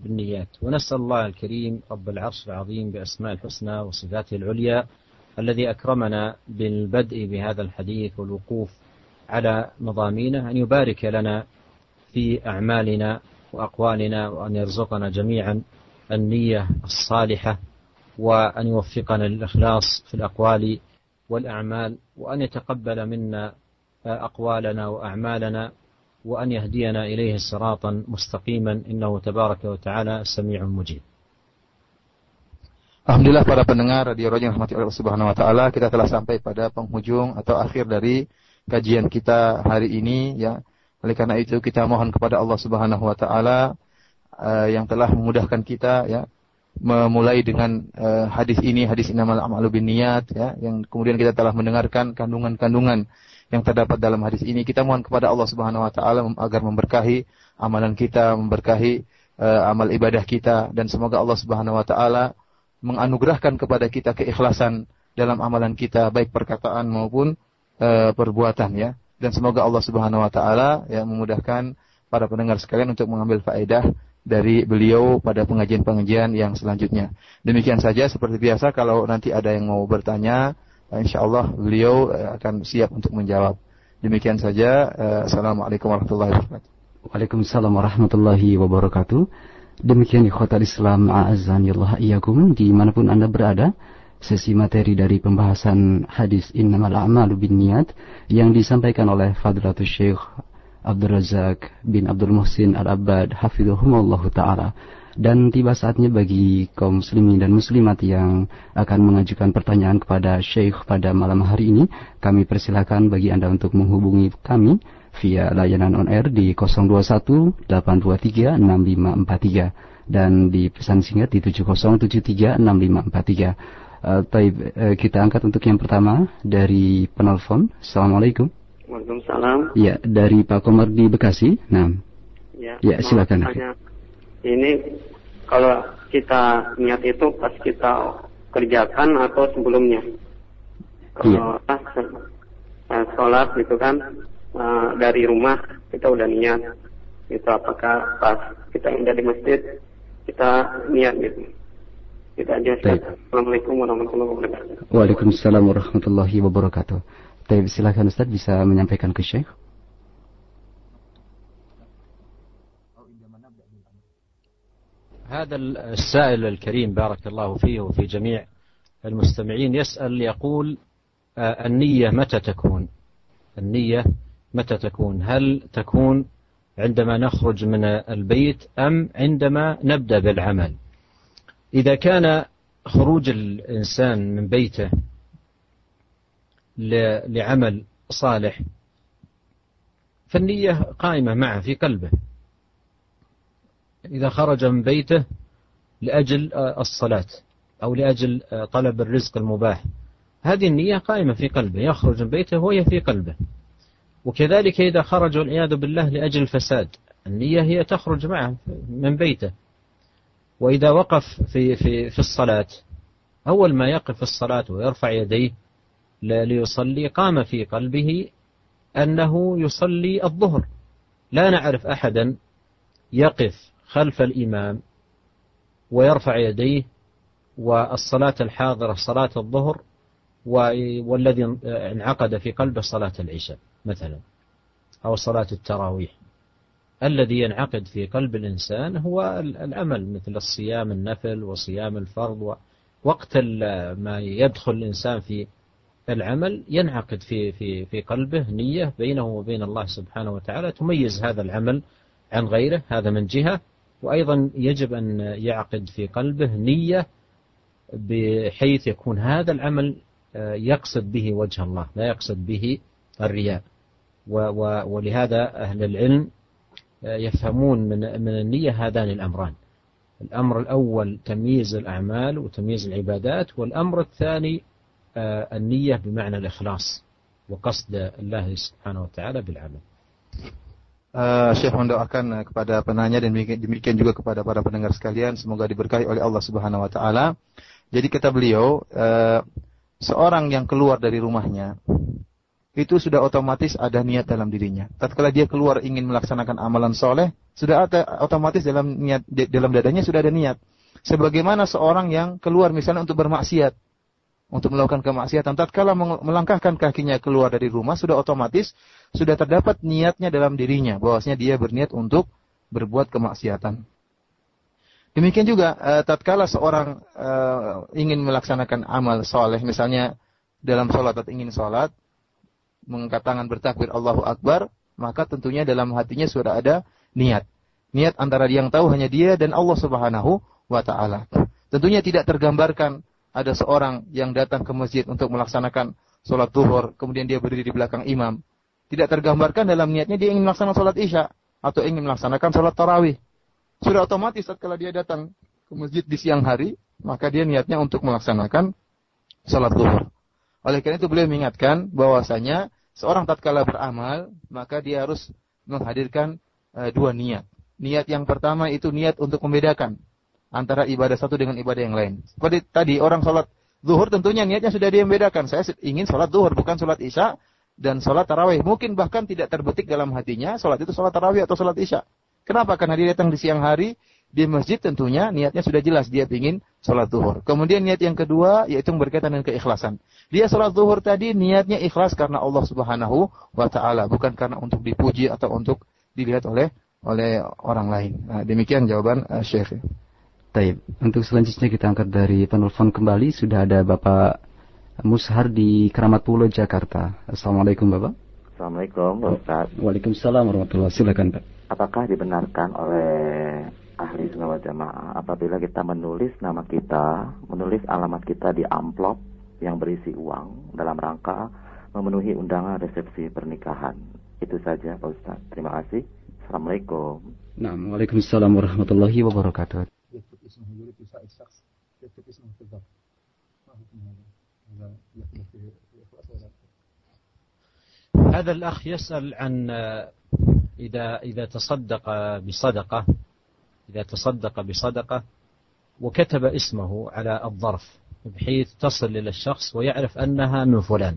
بالنيات. ونسأل الله الكريم رب العرش العظيم بأسماء الحسنى وصفاته العليا الذي أكرمنا بالبدء بهذا الحديث والوقوف على مضامينه أن يبارك لنا في أعمالنا وأقوالنا وأن يرزقنا جميعا النية الصالحة وأن يوفقنا للإخلاص في الأقوال والأعمال وأن يتقبل منا أقوالنا وأعمالنا وأن يهدينا إليه صراطا مستقيما إنه تبارك وتعالى سميع مجيب Alhamdulillah para pendengar Radio Roja yang rahmati Allah Subhanahu wa taala, kita telah sampai pada penghujung atau akhir dari kajian kita hari ini ya. Oleh karena itu kita mohon kepada Allah Subhanahu wa taala uh, yang telah memudahkan kita ya memulai dengan uh, hadis ini hadis innamal a'malu binniyat ya yang kemudian kita telah mendengarkan kandungan-kandungan yang terdapat dalam hadis ini. Kita mohon kepada Allah Subhanahu wa taala agar memberkahi amalan kita memberkahi uh, amal ibadah kita dan semoga Allah Subhanahu wa taala menganugerahkan kepada kita keikhlasan dalam amalan kita baik perkataan maupun e, perbuatan ya. Dan semoga Allah Subhanahu wa taala ya memudahkan para pendengar sekalian untuk mengambil faedah dari beliau pada pengajian-pengajian yang selanjutnya. Demikian saja seperti biasa kalau nanti ada yang mau bertanya insya Allah beliau e, akan siap untuk menjawab. Demikian saja. E, Assalamualaikum warahmatullahi wabarakatuh. Waalaikumsalam warahmatullahi wabarakatuh. Demikian ikhwatal Islam a'azan Allah iyakum di mana pun Anda berada. sesi materi dari pembahasan hadis innamal a'malu binniyat yang disampaikan oleh Fadlatul Syekh Abdul Razak bin Abdul Muhsin Al-Abbad hafizahumullah taala dan tiba saatnya bagi kaum muslimin dan muslimat yang akan mengajukan pertanyaan kepada Syekh pada malam hari ini kami persilakan bagi Anda untuk menghubungi kami via layanan on air di 021 823 6543 dan di pesan singkat di 7073 6543 Uh, taib, uh, kita angkat untuk yang pertama dari penelpon. Assalamualaikum. Waalaikumsalam. Ya, dari Pak Komar di Bekasi. Nah, ya, ya silakan. Tanya, ini kalau kita niat itu pas kita kerjakan atau sebelumnya? Kalau ya. uh, sholat gitu kan uh, dari rumah kita udah niat itu apakah pas kita indah di masjid kita niat gitu kita aja Assalamualaikum warahmatullahi wabarakatuh Waalaikumsalam warahmatullahi wabarakatuh Tapi silakan Ustaz bisa menyampaikan ke Syekh. هذا السائل الكريم بارك الله فيه وفي جميع المستمعين يسأل يقول النية متى تكون؟ النية متى تكون؟ هل تكون عندما نخرج من البيت أم عندما نبدأ بالعمل؟ إذا كان خروج الإنسان من بيته لعمل صالح فالنية قائمة معه في قلبه. إذا خرج من بيته لأجل الصلاة أو لأجل طلب الرزق المباح هذه النية قائمة في قلبه. يخرج من بيته وهي في قلبه. وكذلك إذا خرج والعياذ بالله لأجل الفساد النية هي تخرج معه من بيته. وإذا وقف في, في, في الصلاة أول ما يقف في الصلاة ويرفع يديه ليصلي قام في قلبه أنه يصلي الظهر. لا نعرف أحدا يقف خلف الإمام ويرفع يديه والصلاة الحاضرة صلاة الظهر والذي انعقد في قلبه صلاة العشاء مثلا أو صلاة التراويح. الذي ينعقد في قلب الإنسان هو العمل مثل الصيام النفل وصيام الفرض وقت ما يدخل الإنسان في العمل ينعقد في في في قلبه نية بينه وبين الله سبحانه وتعالى تميز هذا العمل عن غيره هذا من جهة. وأيضا يجب أن يعقد في قلبه نية بحيث يكون هذا العمل آه، يقصد به وجه الله لا يقصد به الرياء. ولهذا أهل العلم آه، يفهمون من من النية هذان الأمران. الأمر الأول تمييز الأعمال وتمييز العبادات والأمر الثاني النية بمعنى الإخلاص وقصد الله سبحانه وتعالى بالعمل Uh, Syekh mendoakan kepada penanya dan demikian juga kepada para pendengar sekalian semoga diberkahi oleh Allah Subhanahu wa taala. Jadi kata beliau, uh, seorang yang keluar dari rumahnya itu sudah otomatis ada niat dalam dirinya. Tatkala dia keluar ingin melaksanakan amalan soleh, sudah ada otomatis dalam niat dalam dadanya sudah ada niat. Sebagaimana seorang yang keluar misalnya untuk bermaksiat, untuk melakukan kemaksiatan. Tatkala melangkahkan kakinya keluar dari rumah, sudah otomatis sudah terdapat niatnya dalam dirinya, bahwasanya dia berniat untuk berbuat kemaksiatan. Demikian juga uh, tatkala seorang uh, ingin melaksanakan amal soleh, misalnya dalam sholat atau ingin sholat, mengangkat tangan bertakbir Allahu Akbar, maka tentunya dalam hatinya sudah ada niat. Niat antara yang tahu hanya dia dan Allah Subhanahu wa taala. Tentunya tidak tergambarkan ada seorang yang datang ke masjid untuk melaksanakan sholat zuhur, kemudian dia berdiri di belakang imam. Tidak tergambarkan dalam niatnya dia ingin melaksanakan sholat isya atau ingin melaksanakan sholat tarawih. Sudah otomatis kalau dia datang ke masjid di siang hari, maka dia niatnya untuk melaksanakan sholat zuhur. Oleh karena itu beliau mengingatkan bahwasanya seorang tatkala beramal, maka dia harus menghadirkan uh, dua niat. Niat yang pertama itu niat untuk membedakan antara ibadah satu dengan ibadah yang lain. Seperti tadi orang sholat zuhur tentunya niatnya sudah dia membedakan. Saya ingin sholat zuhur bukan sholat isya dan sholat tarawih. Mungkin bahkan tidak terbetik dalam hatinya sholat itu sholat tarawih atau sholat isya. Kenapa? Karena dia datang di siang hari di masjid tentunya niatnya sudah jelas dia ingin sholat zuhur. Kemudian niat yang kedua yaitu berkaitan dengan keikhlasan. Dia sholat zuhur tadi niatnya ikhlas karena Allah Subhanahu wa taala, bukan karena untuk dipuji atau untuk dilihat oleh oleh orang lain. Nah, demikian jawaban uh, Syekh. Taib. Untuk selanjutnya kita angkat dari penelpon kembali sudah ada Bapak Mushar di Keramat Pulau Jakarta. Assalamualaikum Bapak. Assalamualaikum Ustaz. Waalaikumsalam warahmatullahi Silakan Pak. Apakah dibenarkan oleh ahli sunnah jamaah apabila kita menulis nama kita, menulis alamat kita di amplop yang berisi uang dalam rangka memenuhi undangan resepsi pernikahan. Itu saja Pak Ustaz. Terima kasih. Assalamualaikum. Nah, Waalaikumsalam warahmatullahi wabarakatuh. هذا. الأخ يسأل عن إذا إذا تصدق بصدقة إذا تصدق بصدقة وكتب اسمه على الظرف بحيث تصل إلى الشخص ويعرف أنها من فلان.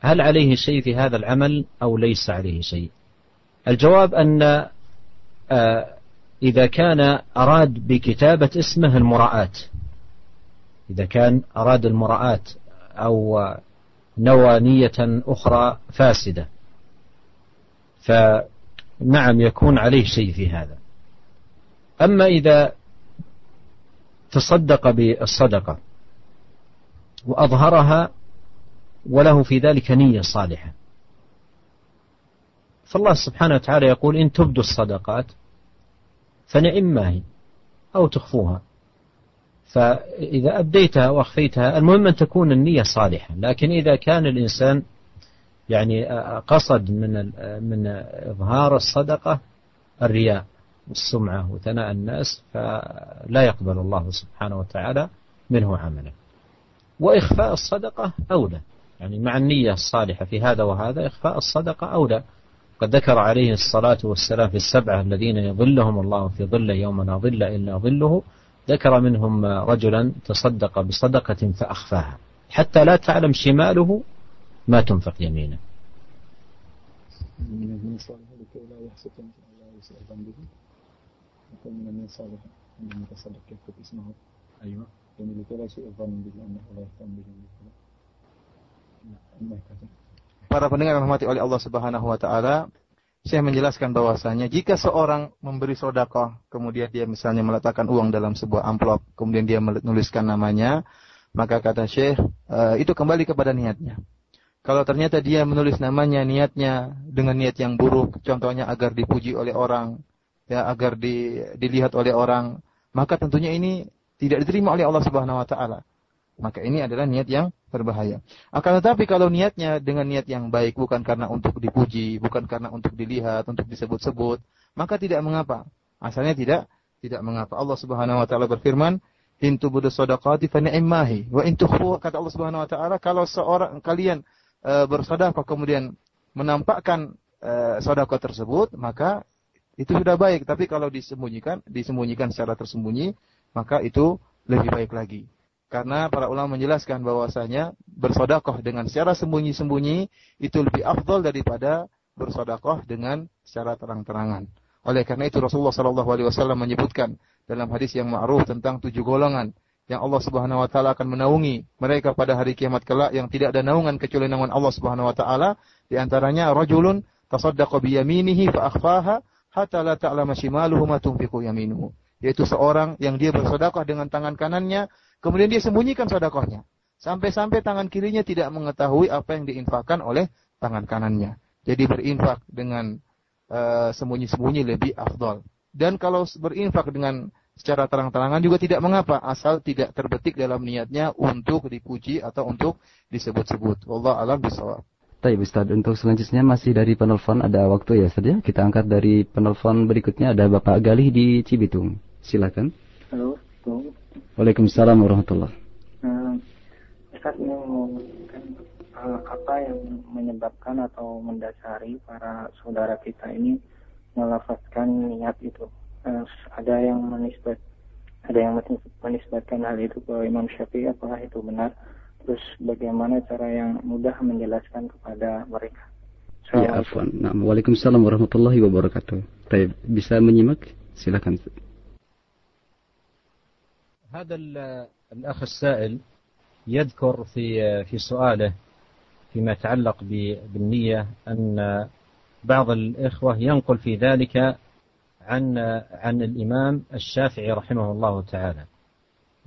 هل عليه شيء في هذا العمل أو ليس عليه شيء؟ الجواب أن إذا كان أراد بكتابة اسمه المراءة إذا كان أراد المراءة أو نوى نية أخرى فاسدة. فنعم يكون عليه شيء في هذا. أما إذا تصدق بالصدقة وأظهرها وله في ذلك نية صالحة. فالله سبحانه وتعالى يقول إن تبدوا الصدقات فنعم ما هي أو تخفوها. فإذا أبديتها وأخفيتها المهم أن تكون النية صالحة. لكن إذا كان الإنسان يعني قصد من من إظهار الصدقة الرياء والسمعة وثناء الناس فلا يقبل الله سبحانه وتعالى منه عملا وإخفاء الصدقة أولى. يعني مع النية الصالحة في هذا وهذا إخفاء الصدقة أولى. قد ذكر عليه الصلاة والسلام في السبعة الذين يظلهم الله في ظله يوم لا ظل إلا ظله. ذكر منهم رجلا تصدق بصدقة فأخفاها. حتى لا تعلم شماله ما تنفق يمينه. أيوة. Para pendengar yang rahmati oleh Allah Subhanahu wa taala, saya menjelaskan bahwasanya jika seorang memberi sodakoh, kemudian dia misalnya meletakkan uang dalam sebuah amplop, kemudian dia menuliskan namanya, maka kata Syekh, e, itu kembali kepada niatnya. Kalau ternyata dia menulis namanya, niatnya dengan niat yang buruk, contohnya agar dipuji oleh orang, ya agar di, dilihat oleh orang, maka tentunya ini tidak diterima oleh Allah Subhanahu wa taala. Maka ini adalah niat yang berbahaya. Akan tetapi kalau niatnya dengan niat yang baik bukan karena untuk dipuji, bukan karena untuk dilihat, untuk disebut-sebut, maka tidak mengapa. Asalnya tidak tidak mengapa. Allah Subhanahu wa taala berfirman, "In tubudu shadaqati fa ni'mahi wa in tukhfu" kata Allah Subhanahu wa taala, kalau seorang kalian e, bersedekah kemudian menampakkan e, sedekah tersebut, maka itu sudah baik. Tapi kalau disembunyikan, disembunyikan secara tersembunyi, maka itu lebih baik lagi. Karena para ulama menjelaskan bahwasanya bersodakoh dengan secara sembunyi-sembunyi itu lebih afdol daripada bersodakoh dengan secara terang-terangan. Oleh karena itu Rasulullah Shallallahu Alaihi Wasallam menyebutkan dalam hadis yang ma'ruf tentang tujuh golongan yang Allah Subhanahu Wa Taala akan menaungi mereka pada hari kiamat kelak yang tidak ada naungan kecuali naungan Allah Subhanahu Wa Taala. Di antaranya rajulun tasaddaqa biyaminihi fa akhfaha hatta la ta'lama. Yaitu seorang yang dia bersedekah dengan tangan kanannya Kemudian dia sembunyikan sodakohnya. Sampai-sampai tangan kirinya tidak mengetahui apa yang diinfakkan oleh tangan kanannya. Jadi berinfak dengan uh, sembunyi-sembunyi lebih afdol. Dan kalau berinfak dengan secara terang-terangan juga tidak mengapa. Asal tidak terbetik dalam niatnya untuk dipuji atau untuk disebut-sebut. Allah alam bisawab. Baik Ustaz, untuk selanjutnya masih dari penelpon ada waktu ya Ustaz ya. Kita angkat dari penelpon berikutnya ada Bapak Galih di Cibitung. Silakan. Halo. Waalaikumsalam warahmatullahi uh, Ustaz mau uh, apa yang menyebabkan atau mendasari para saudara kita ini melafazkan niat itu uh, ada yang menisbat ada yang menisbatkan hal itu ke Imam Syafi'i apakah itu benar terus bagaimana cara yang mudah menjelaskan kepada mereka Ya, afwan. Nah, Waalaikumsalam warahmatullahi wabarakatuh. Baik, bisa menyimak? Silakan. هذا الأخ السائل يذكر في في سؤاله فيما يتعلق بالنية أن بعض الإخوة ينقل في ذلك عن عن الإمام الشافعي رحمه الله تعالى.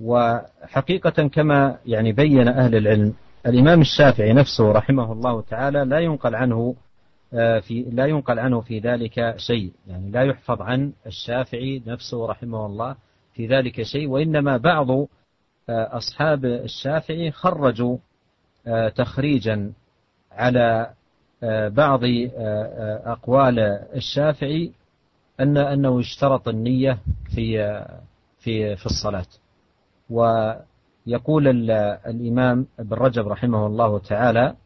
وحقيقة كما يعني بين أهل العلم الإمام الشافعي نفسه رحمه الله تعالى لا ينقل عنه آه، في لا ينقل عنه في ذلك شيء. يعني لا يحفظ عن الشافعي نفسه رحمه الله في ذلك شيء وإنما بعض آه، أصحاب الشافعي خرجوا آه، تخريجا على بعض أقوال الشافعي أن أنه اشترط النية في في في الصلاة. ويقول الإمام ابن رجب رحمه الله تعالى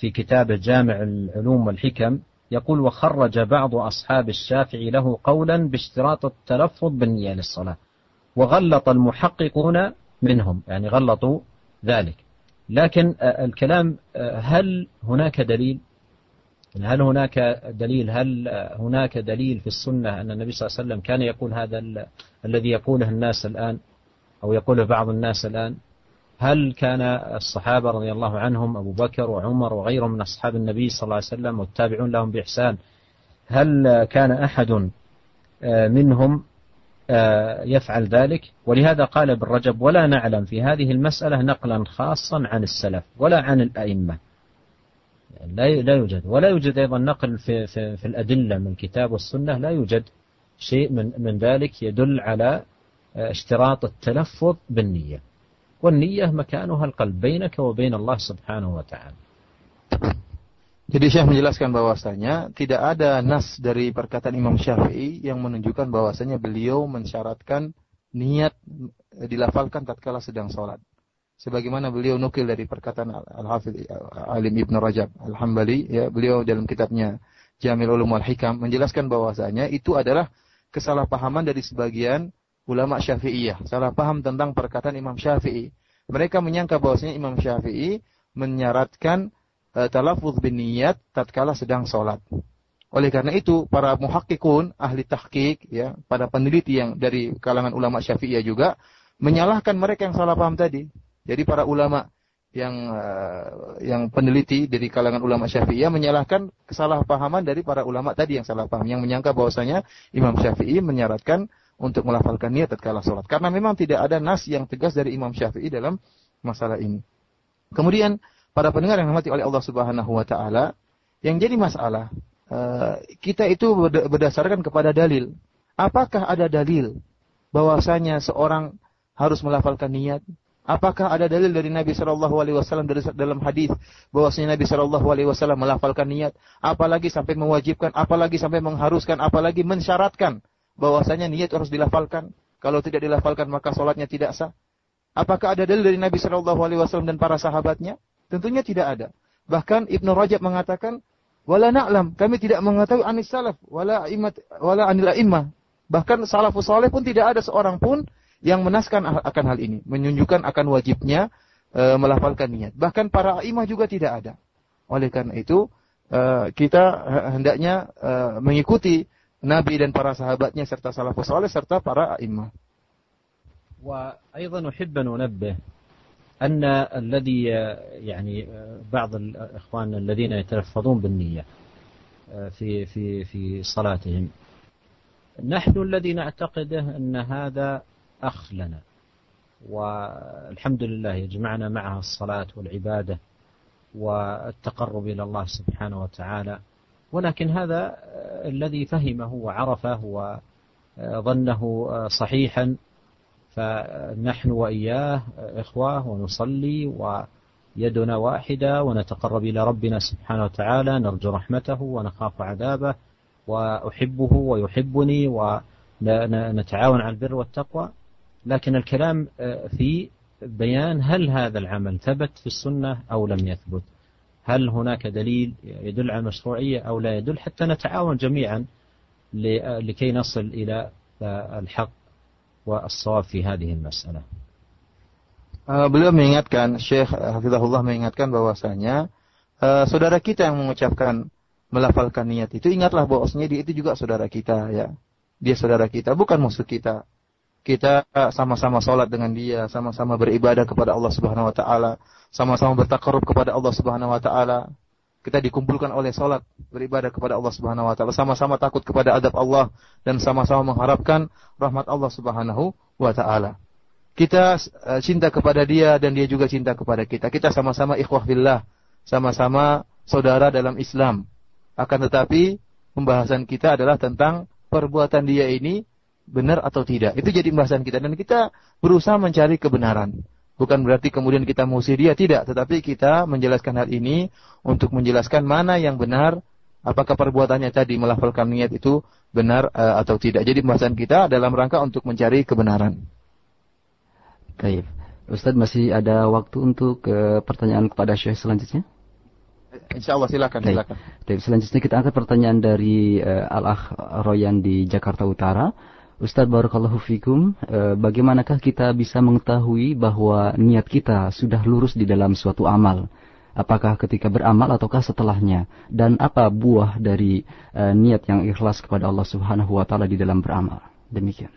في كتابه جامع العلوم والحكم يقول وخرج بعض أصحاب الشافعي له قولا باشتراط التلفظ بالنية للصلاة. وغلط المحققون منهم يعني غلطوا ذلك. لكن الكلام هل هناك دليل؟ هل هناك دليل؟ هل هناك دليل في السنة أن النبي صلى الله عليه وسلم كان يقول هذا الذي يقوله الناس الآن أو يقوله بعض الناس الآن؟ هل كان الصحابة رضي الله عنهم أبو بكر وعمر وغيرهم من أصحاب النبي صلى الله عليه وسلم والتابعون لهم بإحسان هل كان أحد آه، منهم آه، يفعل ذلك. ولهذا قال ابن رجب ولا نعلم في هذه المسألة نقلا خاصا عن السلف ولا عن الأئمة. لا لا يوجد. ولا يوجد أيضا نقل في, في, في الأدلة من الكتاب والسنة لا يوجد شيء من, من ذلك يدل على آه، اشتراط التلفظ بالنية. والنية مكانها القلب بينك وبين Subhanahu wa taala. Jadi Syekh menjelaskan bahwasanya tidak ada nas dari perkataan Imam Syafi'i yang menunjukkan bahwasanya beliau mensyaratkan niat dilafalkan tatkala sedang sholat. Sebagaimana beliau nukil dari perkataan Al-Hafidh Alim Ibn Rajab Al-Hambali, ya, beliau dalam kitabnya Jamil Ulum Wal Hikam menjelaskan bahwasanya itu adalah kesalahpahaman dari sebagian ulama Syafi'iyah, salah paham tentang perkataan Imam Syafi'i. Mereka menyangka bahwasanya Imam Syafi'i menyaratkan uh, talafuz bin niyat tatkala sedang sholat. Oleh karena itu, para muhakkikun, ahli tahqiq, ya, pada peneliti yang dari kalangan ulama Syafi'iyah juga menyalahkan mereka yang salah paham tadi. Jadi para ulama yang uh, yang peneliti dari kalangan ulama Syafi'iyah menyalahkan kesalahpahaman dari para ulama tadi yang salah paham yang menyangka bahwasanya Imam Syafi'i menyaratkan untuk melafalkan niat tatkala sholat. Karena memang tidak ada nas yang tegas dari Imam Syafi'i dalam masalah ini. Kemudian para pendengar yang dimati oleh Allah Subhanahu wa taala, yang jadi masalah eh, kita itu berdasarkan kepada dalil. Apakah ada dalil bahwasanya seorang harus melafalkan niat? Apakah ada dalil dari Nabi Shallallahu Alaihi Wasallam dalam hadis bahwasanya Nabi Shallallahu Alaihi Wasallam melafalkan niat, apalagi sampai mewajibkan, apalagi sampai mengharuskan, apalagi mensyaratkan bahwasanya niat harus dilafalkan. Kalau tidak dilafalkan maka sholatnya tidak sah. Apakah ada dalil dari Nabi Shallallahu Alaihi Wasallam dan para sahabatnya? Tentunya tidak ada. Bahkan Ibnu Rajab mengatakan, wala na'lam, kami tidak mengetahui anis salaf, wala imat, wala anil imah. Bahkan salafus saleh pun tidak ada seorang pun yang menaskan akan hal ini, menunjukkan akan wajibnya e, melafalkan niat. Bahkan para imah juga tidak ada. Oleh karena itu, e, kita hendaknya e, mengikuti Nabi dan para sahabatnya serta salafus saleh serta para a'immah. وأيضا نحب أن ننبه أن الذي يعني بعض الإخوان الذين يتلفظون بالنية في في في صلاتهم. نحن الذي نعتقده أن هذا أخ لنا والحمد لله يجمعنا معها الصلاة والعبادة والتقرب إلى الله سبحانه وتعالى. ولكن هذا الذي فهمه وعرفه وظنه صحيحا فنحن وإياه إخوة ونصلي ويدنا واحدة ونتقرب إلى ربنا سبحانه وتعالى نرجو رحمته ونخاف عذابه وأحبه ويحبني ونتعاون على البر والتقوى. لكن الكلام في بيان هل هذا العمل ثبت في السنة أو لم يثبت. هل هناك دليل يدل على المشروعية أو لا يدل؟ حتى نتعاون جميعا لكي نصل إلى الحق. والصواب في هذه المسألة uh, beliau mengingatkan Syekh Hafizahullah mengingatkan bahwasanya uh, saudara kita yang mengucapkan melafalkan niat itu ingatlah bahwasanya dia itu juga saudara kita ya dia saudara kita bukan musuh kita kita sama-sama sholat dengan dia, sama-sama beribadah kepada Allah Subhanahu wa taala, sama-sama bertakarub kepada Allah Subhanahu wa taala. kita dikumpulkan oleh salat beribadah kepada Allah Subhanahu wa taala, sama-sama takut kepada adab Allah dan sama-sama mengharapkan rahmat Allah Subhanahu wa taala. Kita uh, cinta kepada dia dan dia juga cinta kepada kita. Kita sama-sama ikhwah billah, sama-sama saudara dalam Islam. Akan tetapi pembahasan kita adalah tentang perbuatan dia ini benar atau tidak. Itu jadi pembahasan kita dan kita berusaha mencari kebenaran. Bukan berarti kemudian kita mengusir dia, tidak. Tetapi kita menjelaskan hal ini untuk menjelaskan mana yang benar, apakah perbuatannya tadi melafalkan niat itu benar uh, atau tidak. Jadi pembahasan kita dalam rangka untuk mencari kebenaran. Baik. Ustadz masih ada waktu untuk uh, pertanyaan kepada Syekh selanjutnya? Insya Allah silakan, silakan. Baik, selanjutnya kita angkat pertanyaan dari uh, Al-Akh Royan di Jakarta Utara. Ustadz Barakallahu Fikum, e, bagaimanakah kita bisa mengetahui bahwa niat kita sudah lurus di dalam suatu amal? Apakah ketika beramal ataukah setelahnya? Dan apa buah dari e, niat yang ikhlas kepada Allah Subhanahu wa taala di dalam beramal? Demikian.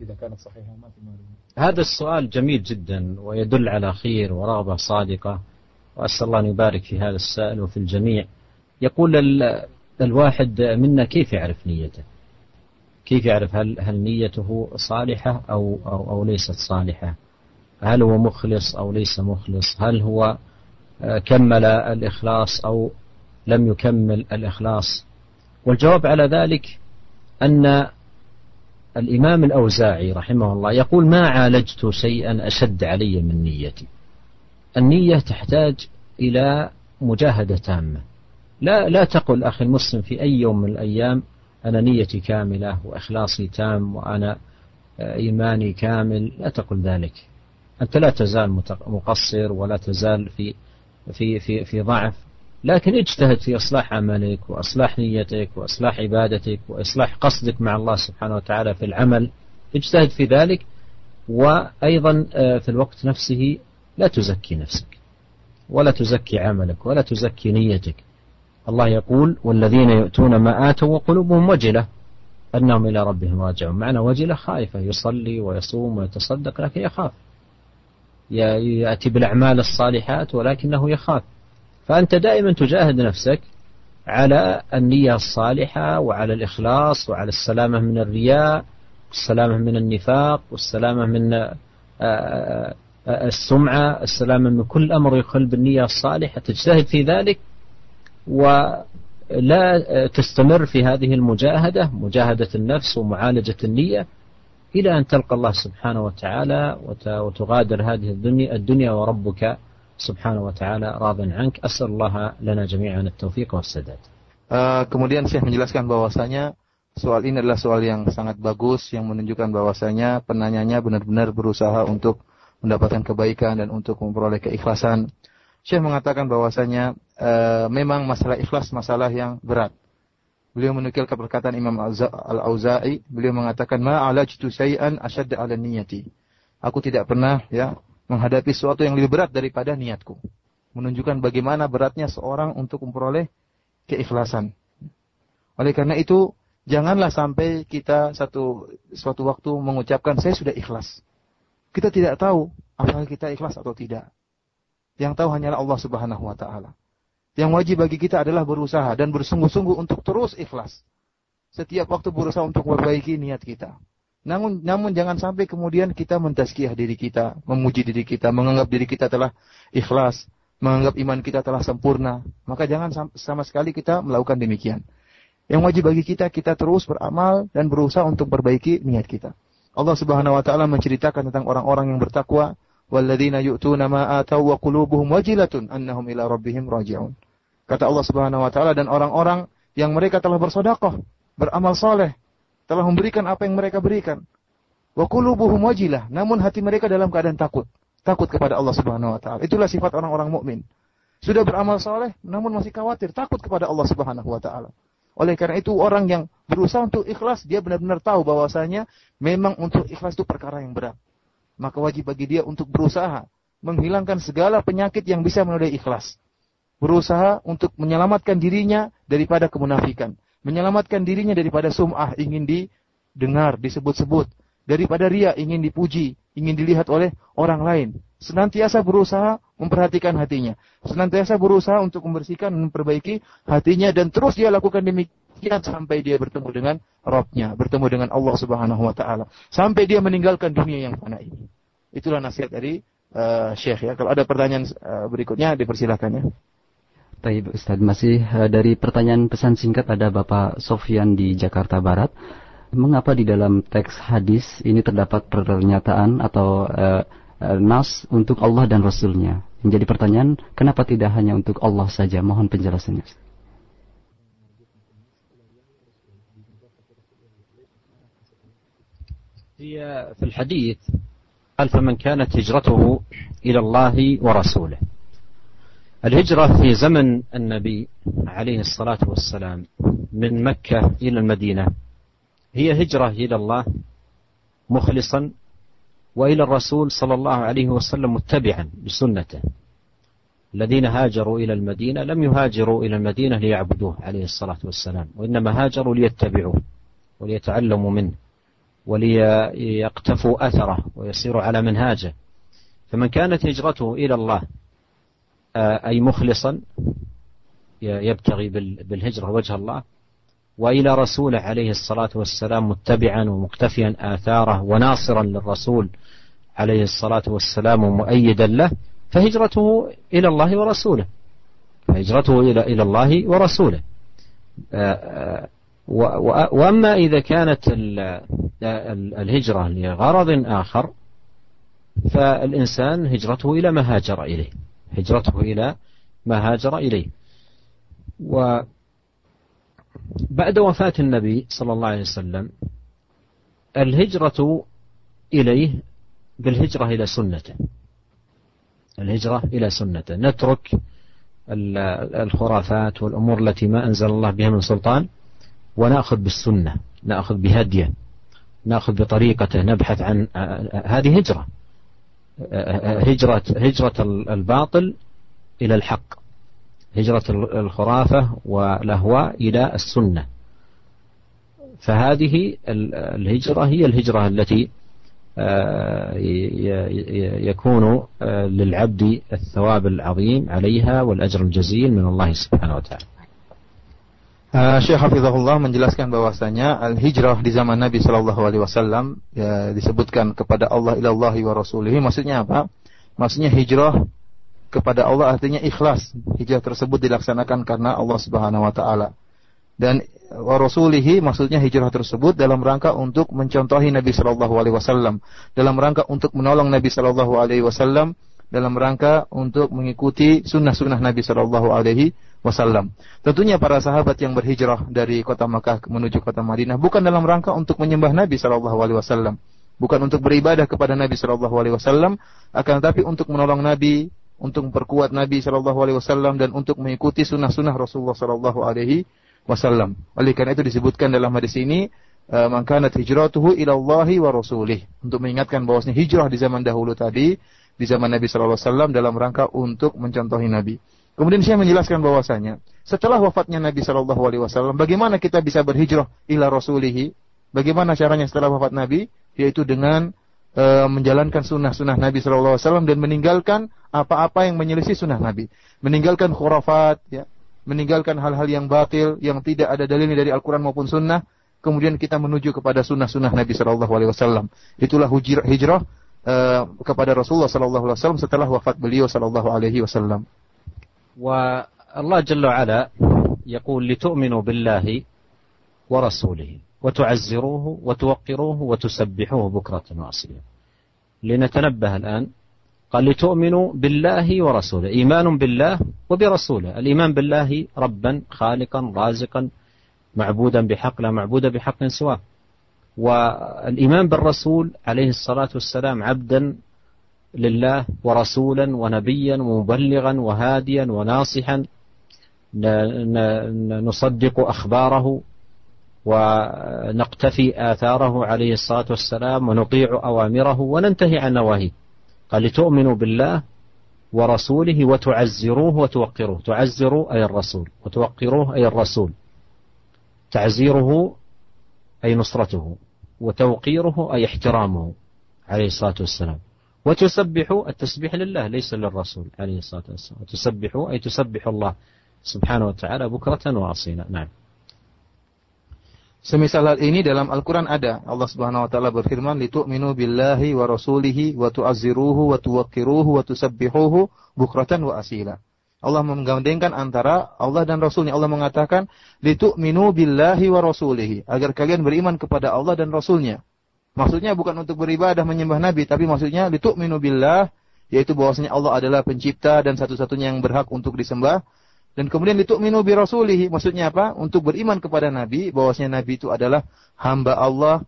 إذا كانت صحيحة ما في هذا السؤال جميل جدا ويدل على خير ورغبة صادقة وأسأل الله أن يبارك في هذا السائل وفي الجميع. يقول الواحد منا كيف يعرف نيته؟ كيف يعرف هل, هل نيته صالحة أو, أو, أو ليست صالحة؟ هل هو مخلص أو ليس مخلص؟ هل هو آه، كمل الإخلاص أو لم يكمل الإخلاص؟ والجواب على ذلك أن الإمام الأوزاعي رحمه الله يقول ما عالجت شيئا أشد علي من نيتي. النية تحتاج إلى مجاهدة تامة. لا لا تقل أخي المسلم في أي يوم من الأيام أنا نيتي كاملة وإخلاصي تام وأنا إيماني كامل. لا تقل ذلك. أنت لا تزال مقصر ولا تزال في في في في ضعف. لكن اجتهد في إصلاح عملك وإصلاح نيتك وإصلاح عبادتك وإصلاح قصدك مع الله سبحانه وتعالى في العمل. اجتهد في ذلك وأيضا آه، في الوقت نفسه لا تزكي نفسك ولا تزكي عملك ولا تزكي نيتك. الله يقول والذين يؤتون ما آتوا وقلوبهم وجلة أنهم إلى ربهم راجعون. معنى وجلة خائفة يصلي ويصوم ويتصدق لكن يخاف. يأتي بالأعمال الصالحات ولكنه يخاف. فأنت دائما تجاهد نفسك على النية الصالحة وعلى الإخلاص وعلى السلامة من الرياء والسلامة من النفاق والسلامة من آه، آه، السمعة السلامة من كل أمر يخل بالنية الصالحة. تجتهد في ذلك ولا تستمر في هذه المجاهدة مجاهدة النفس ومعالجة النية إلى أن تلقى الله سبحانه وتعالى وتغادر هذه الدنيا, الدنيا وربك wa ta'ala radhan ank asallahu lana jami'an at-taufiq was-sadad. Uh, kemudian Syekh menjelaskan bahwasanya soal ini adalah soal yang sangat bagus yang menunjukkan bahwasanya penanyanya benar-benar berusaha untuk mendapatkan kebaikan dan untuk memperoleh keikhlasan. Syekh mengatakan bahwasanya uh, memang masalah ikhlas masalah yang berat. Beliau menukilkan perkataan Imam Al-Auza'i, beliau mengatakan ma alajtu syai'an asyadda 'ala niyyati. Aku tidak pernah ya menghadapi sesuatu yang lebih berat daripada niatku. Menunjukkan bagaimana beratnya seorang untuk memperoleh keikhlasan. Oleh karena itu, janganlah sampai kita satu suatu waktu mengucapkan saya sudah ikhlas. Kita tidak tahu apakah kita ikhlas atau tidak. Yang tahu hanyalah Allah Subhanahu wa taala. Yang wajib bagi kita adalah berusaha dan bersungguh-sungguh untuk terus ikhlas. Setiap waktu berusaha untuk memperbaiki niat kita. Namun namun jangan sampai kemudian kita mentazkiyah diri kita, memuji diri kita, menganggap diri kita telah ikhlas, menganggap iman kita telah sempurna. Maka jangan sama sekali kita melakukan demikian. Yang wajib bagi kita kita terus beramal dan berusaha untuk perbaiki niat kita. Allah Subhanahu wa taala menceritakan tentang orang-orang yang bertakwa, walladzina yu'tuna ma atau wa qulubuhum wajilatun annahum ila. Kata Allah Subhanahu wa taala dan orang-orang yang mereka telah bersedekah, beramal soleh, telah memberikan apa yang mereka berikan. Wa qulubuhum wajilah, namun hati mereka dalam keadaan takut. Takut kepada Allah Subhanahu wa taala. Itulah sifat orang-orang mukmin. Sudah beramal soleh, namun masih khawatir, takut kepada Allah Subhanahu wa taala. Oleh karena itu orang yang berusaha untuk ikhlas, dia benar-benar tahu bahwasanya memang untuk ikhlas itu perkara yang berat. Maka wajib bagi dia untuk berusaha menghilangkan segala penyakit yang bisa menodai ikhlas. Berusaha untuk menyelamatkan dirinya daripada kemunafikan menyelamatkan dirinya daripada sum'ah, ingin didengar, disebut-sebut, daripada ria, ingin dipuji, ingin dilihat oleh orang lain. Senantiasa berusaha memperhatikan hatinya, senantiasa berusaha untuk membersihkan dan memperbaiki hatinya dan terus dia lakukan demikian sampai dia bertemu dengan Robnya, bertemu dengan Allah Subhanahu Wa Taala, sampai dia meninggalkan dunia yang fana ini. Itulah nasihat dari uh, Syekh ya. Kalau ada pertanyaan uh, berikutnya dipersilahkan ya. Baik Ustaz, masih uh, dari pertanyaan pesan singkat ada Bapak Sofyan di Jakarta Barat. Mengapa di dalam teks hadis ini terdapat pernyataan atau uh, uh, nas untuk Allah dan Rasulnya? Menjadi pertanyaan, kenapa tidak hanya untuk Allah saja? Mohon penjelasannya. هي في الحديث قال فمن كانت هجرته إلى الله ورسوله الهجرة في زمن النبي عليه الصلاة والسلام من مكة إلى المدينة. هي هجرة إلى الله مخلصا وإلى الرسول صلى الله عليه وسلم متبعا بسنته. الذين هاجروا إلى المدينة لم يهاجروا إلى المدينة ليعبدوه عليه الصلاة والسلام وإنما هاجروا ليتبعوه وليتعلموا منه وليقتفوا أثره ويسيروا على منهاجه. فمن كانت هجرته إلى الله أي مخلصا يبتغي بالهجرة وجه الله. وإلى رسوله عليه الصلاة والسلام متبعا ومقتفيا آثاره وناصرا للرسول عليه الصلاة والسلام ومؤيدا له فهجرته إلى الله ورسوله. فهجرته إلى إلى الله ورسوله. آه، آه، وأما إذا كانت الهجرة لغرض آخر فالإنسان هجرته إلى ما هاجر إليه. هجرته إلى ما هاجر إليه. وبعد وفاة النبي صلى الله عليه وسلم الهجرة إليه بالهجرة إلى سنته. الهجرة إلى سنته. نترك الخرافات والأمور التي ما أنزل الله بها من سلطان ونأخذ بالسنة نأخذ بهديه نأخذ بطريقته نبحث عن هذه هجرة. هجرة هجرة الباطل إلى الحق. هجرة الخرافة والأهواء إلى السنة. فهذه الهجرة هي الهجرة التي آه، يكون آه، للعبد الثواب العظيم عليها والأجر الجزيل من الله سبحانه وتعالى. Uh, Syekh Hafizahullah menjelaskan bahwasanya al-hijrah di zaman Nabi Shallallahu alaihi wasallam ya, disebutkan kepada Allah ilallahi wa rasulihi maksudnya apa? Maksudnya hijrah kepada Allah artinya ikhlas. Hijrah tersebut dilaksanakan karena Allah Subhanahu wa taala. Dan wa rasulihi maksudnya hijrah tersebut dalam rangka untuk mencontohi Nabi Shallallahu alaihi wasallam, dalam rangka untuk menolong Nabi Shallallahu alaihi wasallam dalam rangka untuk mengikuti sunnah-sunnah Nabi Shallallahu Alaihi Wasallam. Tentunya para sahabat yang berhijrah dari kota Makkah menuju kota Madinah bukan dalam rangka untuk menyembah Nabi Shallallahu Alaihi Wasallam, bukan untuk beribadah kepada Nabi Shallallahu Alaihi Wasallam, akan tetapi untuk menolong Nabi, untuk memperkuat Nabi Shallallahu Alaihi Wasallam dan untuk mengikuti sunnah-sunnah Rasulullah Shallallahu Alaihi Wasallam. Oleh karena itu disebutkan dalam hadis ini eh, mangkanat hijratuhu ilallahi wa rasulih untuk mengingatkan bahwasanya hijrah di zaman dahulu tadi di zaman Nabi Shallallahu Alaihi Wasallam dalam rangka untuk mencontohi Nabi. Kemudian saya menjelaskan bahwasanya setelah wafatnya Nabi Shallallahu Alaihi Wasallam, bagaimana kita bisa berhijrah ila Rasulihi? Bagaimana caranya setelah wafat Nabi? Yaitu dengan e, menjalankan sunnah-sunnah Nabi Shallallahu Alaihi Wasallam dan meninggalkan apa-apa yang menyelisih sunnah Nabi, meninggalkan khurafat, ya, meninggalkan hal-hal yang batil yang tidak ada dalilnya dari Al-Quran maupun Sunnah. Kemudian kita menuju kepada sunnah-sunnah Nabi Shallallahu Alaihi Wasallam. Itulah hijrah Eh, kepada Rasulullah sallallahu alaihi wasallam setelah wafat beliau sallallahu alaihi wasallam. والله جل وعلا يقول لتؤمنوا بالله ورسوله وتعزروه وتوقروه وتسبحوه بكرة وأصيلا. لنتنبه الآن قال لتؤمنوا بالله ورسوله إيمان بالله وبرسوله. الإيمان بالله ربا خالقا رازقا معبودا بحق لا معبود بحق سواه. والإيمان بالرسول عليه الصلاة والسلام عبدا لله ورسولا ونبيا ومبلغا وهاديا وناصحا نصدق أخباره ونقتفي آثاره عليه الصلاة والسلام ونطيع أوامره وننتهي عن نواهيه. قال لتؤمنوا بالله ورسوله وتعزروه وتوقروه. تعزروا أي الرسول وتوقروه أي الرسول. تعزيره أي نصرته وتوقيره أي احترامه عليه الصلاة والسلام. وتسبح التسبيح لله ليس للرسول عليه الصلاة والسلام وتسبح أي تسبح الله سبحانه وتعالى بكرة وأصيلا نعم Semisal hal ini dalam Al-Quran ada. Allah subhanahu wa ta'ala berfirman, لِتُؤْمِنُوا بِاللَّهِ وَرَسُولِهِ وَتُعَزِّرُوهُ وَتُوَقِّرُوهُ وَتُسَبِّحُوهُ بُكْرَةً وَأَسِيلًا Allah menggandengkan antara Allah dan Rasulnya. Allah mengatakan, لِتُؤْمِنُوا بِاللَّهِ وَرَسُولِهِ Agar kalian beriman kepada Allah dan Rasulnya. Maksudnya bukan untuk beribadah menyembah Nabi, tapi maksudnya litu'minu minubillah, yaitu bahwasanya Allah adalah pencipta dan satu-satunya yang berhak untuk disembah. Dan kemudian litu'minu minubi rasulihi, maksudnya apa? Untuk beriman kepada Nabi, bahwasanya Nabi itu adalah hamba Allah,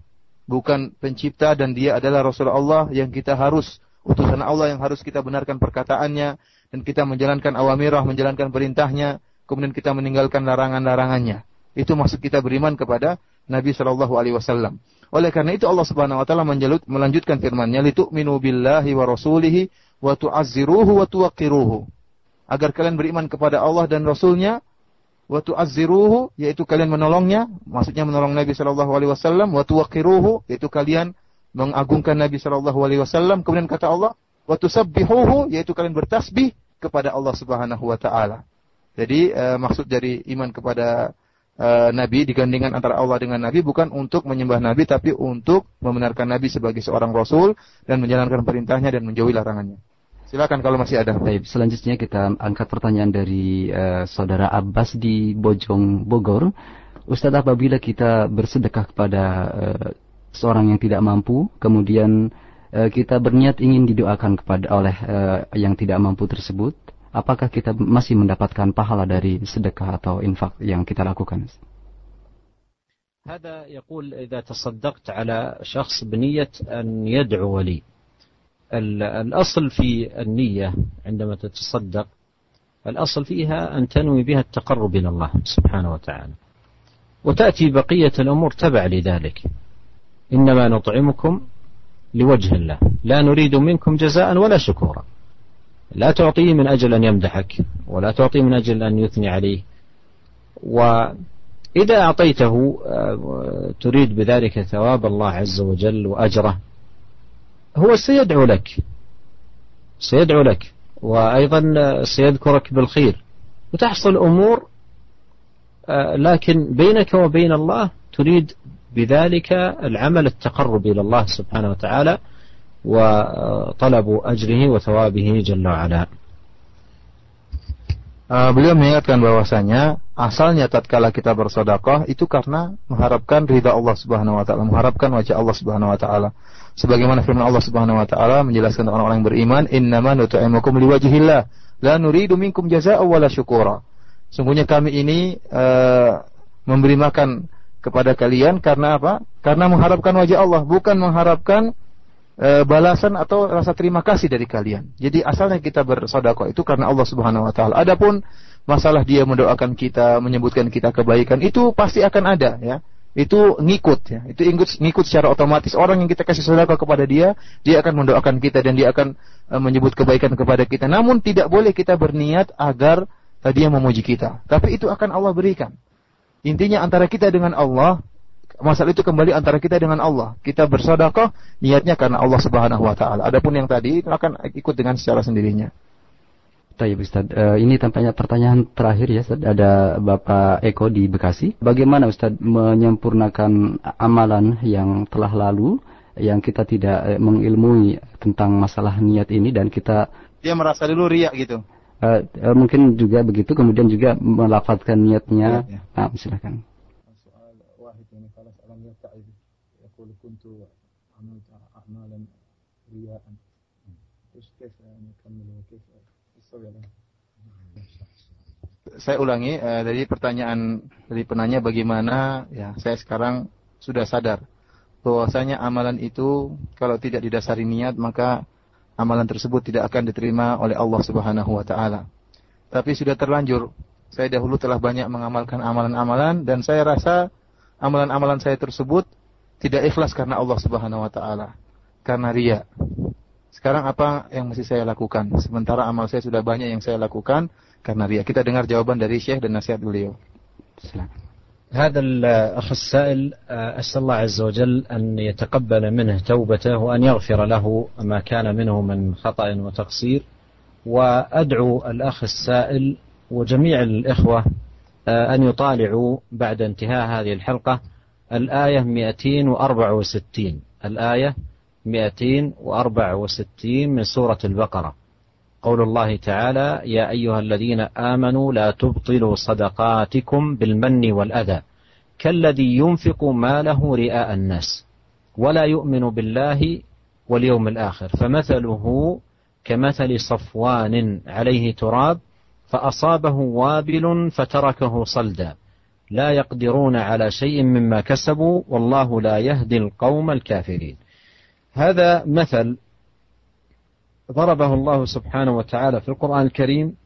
bukan pencipta dan dia adalah Rasul Allah yang kita harus utusan Allah yang harus kita benarkan perkataannya dan kita menjalankan awamirah, menjalankan perintahnya, kemudian kita meninggalkan larangan-larangannya. Itu maksud kita beriman kepada Nabi Shallallahu alaihi wasallam. Oleh karena itu Allah Subhanahu wa taala melanjutkan firman-Nya, "Litu'minu billahi wa rasulihi wa tu'azziruhu wa tuwaqqiruhu." agar kalian beriman kepada Allah dan Rasulnya wa tu'azziruhu yaitu kalian menolongnya maksudnya menolong Nabi sallallahu alaihi wasallam wa tuwaqqiruhu yaitu kalian mengagungkan Nabi sallallahu alaihi wasallam kemudian kata Allah wa tusabbihuhu yaitu kalian bertasbih kepada Allah Subhanahu wa taala. Jadi uh, maksud dari iman kepada uh, Nabi digandingkan antara Allah dengan Nabi bukan untuk menyembah Nabi tapi untuk membenarkan Nabi sebagai seorang rasul dan menjalankan perintahnya dan menjauhi larangannya. Silakan kalau masih ada. Baik, selanjutnya kita angkat pertanyaan dari uh, saudara Abbas di Bojong Bogor. Ustadz apabila kita bersedekah kepada uh, seorang yang tidak mampu, kemudian uh, kita berniat ingin didoakan kepada oleh uh, yang tidak mampu tersebut, apakah kita masih mendapatkan pahala dari sedekah atau infak yang kita lakukan? هذا يقول إذا تصدقت على شخص بنية أن يدعو لي الأصل في النية عندما تتصدق الأصل فيها أن تنوي بها التقرب إلى الله سبحانه وتعالى وتأتي بقية الأمور تبع لذلك إنما نطعمكم لوجه الله لا نريد منكم جزاء ولا شكورا لا تعطيه من أجل أن يمدحك ولا تعطيه من أجل أن يثني عليه. وإذا أعطيته آه، تريد بذلك ثواب الله عز وجل وأجره هو سيدعو لك سيدعو لك وأيضا سيذكرك بالخير. وتحصل أمور آه، لكن بينك وبين الله تريد بذلك العمل التقرب إلى الله سبحانه وتعالى. وطلب أجره وثوابه جل وعلا Uh, beliau mengingatkan bahwasanya asalnya tatkala kita bersedekah itu karena mengharapkan ridha Allah Subhanahu wa taala, mengharapkan wajah Allah Subhanahu wa taala. Sebagaimana firman Allah Subhanahu wa taala menjelaskan tentang orang-orang yang beriman, "Innama nut'imukum liwajhillah, la nuridu minkum jazaa'a wala syukura." Sungguhnya kami ini uh, memberi makan kepada kalian karena apa? Karena mengharapkan wajah Allah, bukan mengharapkan e, balasan atau rasa terima kasih dari kalian. Jadi asalnya kita bersedekah itu karena Allah Subhanahu wa taala. Adapun masalah dia mendoakan kita, menyebutkan kita kebaikan itu pasti akan ada ya. Itu ngikut ya. Itu ngikut ngikut secara otomatis orang yang kita kasih sedekah kepada dia, dia akan mendoakan kita dan dia akan e, menyebut kebaikan kepada kita. Namun tidak boleh kita berniat agar dia memuji kita. Tapi itu akan Allah berikan. Intinya antara kita dengan Allah masalah itu kembali antara kita dengan Allah. Kita bersedekah niatnya karena Allah Subhanahu wa taala. Adapun yang tadi itu akan ikut dengan secara sendirinya. Baik Ustaz, uh, ini tampaknya pertanyaan terakhir ya Ustaz. Ada Bapak Eko di Bekasi. Bagaimana Ustaz menyempurnakan amalan yang telah lalu yang kita tidak uh, mengilmui tentang masalah niat ini dan kita dia merasa dulu riak gitu. Uh, uh, mungkin juga begitu kemudian juga melafatkan niatnya. Ya, ya. Nah, silakan. Saya ulangi uh, dari pertanyaan dari penanya bagaimana ya saya sekarang sudah sadar bahwasanya amalan itu kalau tidak didasari niat maka amalan tersebut tidak akan diterima oleh Allah Subhanahu wa taala. Tapi sudah terlanjur saya dahulu telah banyak mengamalkan amalan-amalan dan saya rasa amalan-amalan saya tersebut tidak ikhlas karena Allah Subhanahu wa taala, karena ria. Sekarang apa yang mesti saya lakukan? Sementara amal saya sudah banyak yang saya lakukan karena ria. Kita dengar jawaban dari Syekh dan nasihat beliau. هذا الأخ السائل أسأل الله عز وجل أن يتقبل منه توبته وأن يغفر له ما كان منه من خطأ وتقصير وأدعو الأخ السائل وجميع الإخوة أن يطالعوا بعد انتهاء هذه الحلقة الآية 264 الآية 264 من سورة البقرة قول الله تعالى يا أيها الذين آمنوا لا تبطلوا صدقاتكم بالمن والأذى كالذي ينفق ماله رئاء الناس ولا يؤمن بالله واليوم الآخر. فمثله كمثل صفوان عليه تراب فأصابه وابل فتركه صلدا. لا يقدرون على شيء مما كسبوا والله لا يهدي القوم الكافرين. هذا مثل ضربه الله سبحانه وتعالى في القرآن الكريم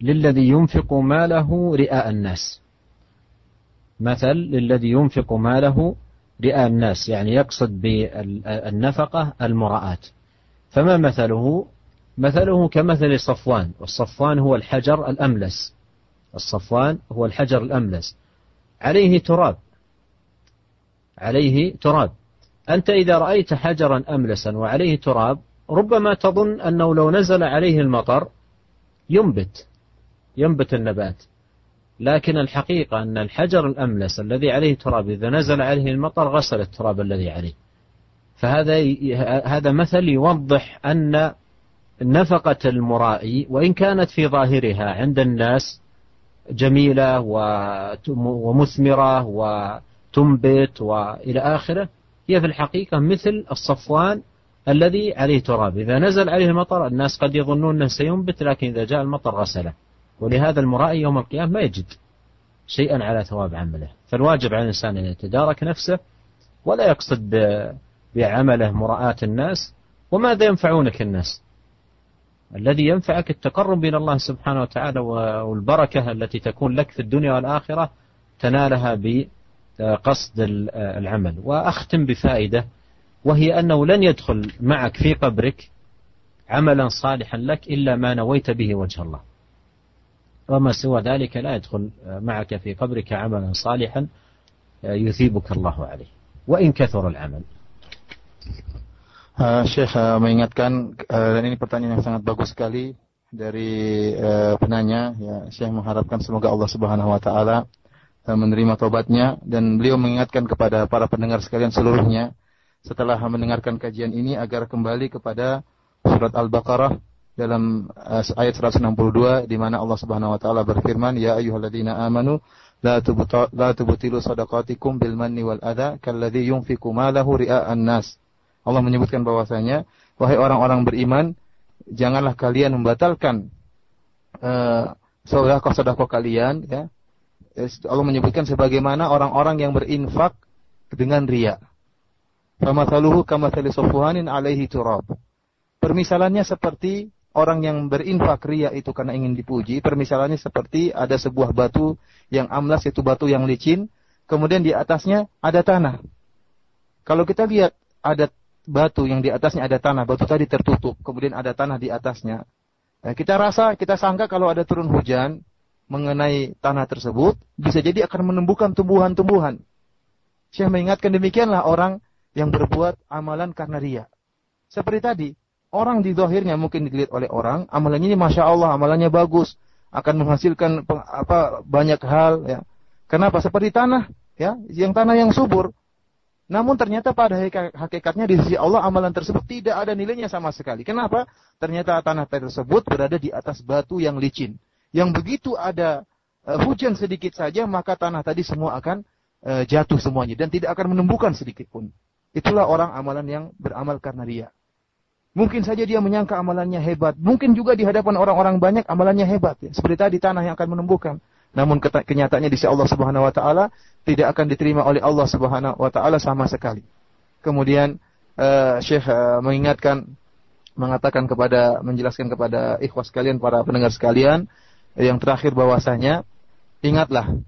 للذي ينفق ماله رئاء الناس. مثل للذي ينفق ماله رئاء الناس يعني يقصد بالنفقة المراءة فما مثله؟ مثله كمثل صفوان والصفوان هو الحجر الأملس. الصفوان هو الحجر الأملس. عليه تراب. عليه تراب. أنت إذا رأيت حجرا أملسا وعليه تراب ربما تظن أنه لو نزل عليه المطر ينبت ينبت النبات. لكن الحقيقة أن الحجر الأملس الذي عليه تراب إذا نزل عليه المطر غسل التراب الذي عليه. فهذا هذا مثل يوضح أن نفقة المرائي وإن كانت في ظاهرها عند الناس جميلة ومثمرة وتنبت وإلى آخره هي في الحقيقة مثل الصفوان الذي عليه تراب. إذا نزل عليه المطر الناس قد يظنون أنه سينبت لكن إذا جاء المطر غسله. ولهذا المرائي يوم القيامة ما يجد شيئا على ثواب عمله. فالواجب على الإنسان أن يتدارك نفسه ولا يقصد بعمله مراءة الناس. وماذا ينفعونك الناس؟ الذي ينفعك التقرب إلى الله سبحانه وتعالى والبركة التي تكون لك في الدنيا والآخرة تنالها بقصد العمل. وأختم بفائدة. وهي أنه لن يدخل معك في قبرك عملا صالحا لك إلا ما نويت به وجه الله وما سوى ذلك لا يدخل معك في قبرك عملا صالحا يثيبك الله عليه وإن كثر العمل Uh, Syekh uh, mengingatkan uh, dan ini pertanyaan yang sangat bagus sekali dari uh, penanya ya Syekh mengharapkan semoga Allah Subhanahu wa taala uh, menerima tobatnya dan beliau mengingatkan kepada para pendengar sekalian seluruhnya setelah mendengarkan kajian ini agar kembali kepada surat Al-Baqarah dalam uh, ayat 162 di mana Allah Subhanahu wa taala berfirman ya ayyuhalladzina amanu la tubtilu sadaqatikum bil manni wal adha kalladzi yunfiqu malahu ria'an nas Allah menyebutkan bahwasanya wahai orang-orang beriman, janganlah kalian membatalkan uh, sedekah-sedekah kalian ya. Allah menyebutkan sebagaimana orang-orang yang berinfak dengan riya. Famathaluhu kamathali safwanin alaihi turab. Permisalannya seperti orang yang berinfak ria itu karena ingin dipuji, permisalannya seperti ada sebuah batu yang amlas yaitu batu yang licin, kemudian di atasnya ada tanah. Kalau kita lihat ada batu yang di atasnya ada tanah, batu tadi tertutup, kemudian ada tanah di atasnya. Nah, kita rasa, kita sangka kalau ada turun hujan mengenai tanah tersebut, bisa jadi akan menumbuhkan tumbuhan-tumbuhan. Saya mengingatkan demikianlah orang yang berbuat amalan karena ria. Seperti tadi, orang di zahirnya mungkin dilihat oleh orang, amalannya ini masya Allah, amalannya bagus, akan menghasilkan apa banyak hal. Ya. Kenapa? Seperti tanah, ya, yang tanah yang subur. Namun ternyata pada hakikatnya di sisi Allah amalan tersebut tidak ada nilainya sama sekali. Kenapa? Ternyata tanah tersebut berada di atas batu yang licin. Yang begitu ada uh, hujan sedikit saja maka tanah tadi semua akan uh, jatuh semuanya dan tidak akan menumbuhkan sedikit pun. Itulah orang amalan yang beramal karena ria. Mungkin saja dia menyangka amalannya hebat. Mungkin juga di hadapan orang-orang banyak amalannya hebat. Ya. Seperti tadi tanah yang akan menumbuhkan. Namun kenyataannya di sisi Allah Subhanahu wa taala tidak akan diterima oleh Allah Subhanahu wa taala sama sekali. Kemudian uh, Syekh uh, mengingatkan mengatakan kepada menjelaskan kepada ikhwas sekalian para pendengar sekalian yang terakhir bahwasanya ingatlah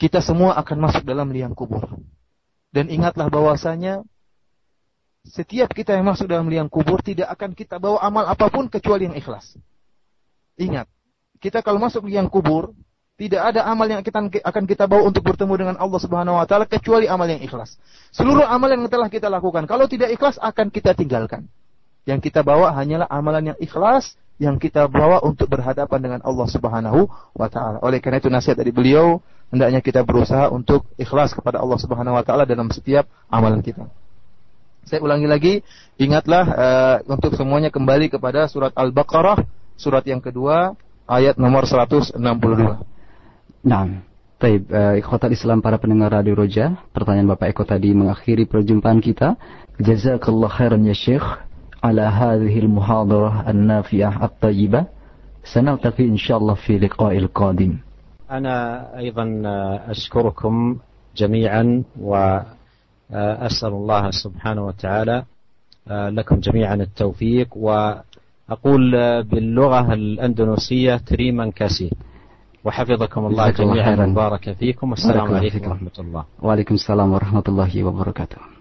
kita semua akan masuk dalam liang kubur. Dan ingatlah bahwasanya setiap kita yang masuk dalam liang kubur tidak akan kita bawa amal apa pun kecuali yang ikhlas. Ingat, kita kalau masuk liang kubur Tidak ada amal yang kita, akan kita bawa untuk bertemu dengan Allah Subhanahu wa taala kecuali amal yang ikhlas. Seluruh amal yang telah kita lakukan, kalau tidak ikhlas akan kita tinggalkan. Yang kita bawa hanyalah amalan yang ikhlas yang kita bawa untuk berhadapan dengan Allah Subhanahu wa taala. Oleh karena itu nasihat dari beliau, hendaknya kita berusaha untuk ikhlas kepada Allah Subhanahu wa taala dalam setiap amalan kita. Saya ulangi lagi, ingatlah uh, untuk semuanya kembali kepada surat Al-Baqarah, surat yang kedua, ayat nomor 162. Nah, Taib, uh, ikhwatal Islam para pendengar Radio Roja, pertanyaan Bapak Eko tadi mengakhiri perjumpaan kita. Jazakallah khairan ya Syekh ala hadhihi al-muhadarah an-nafi'ah at-tayyibah. سنلتقي إن شاء الله في لقاء القادم أنا أيضا أشكركم جميعا وأسأل الله سبحانه وتعالى لكم جميعا التوفيق. وأقول باللغة الأندونيسية تريما كاسي. وحفظكم الله جميعا. وبارك فيكم. والسلام عليكم ورحمة الله. وعليكم السلام ورحمة الله وبركاته.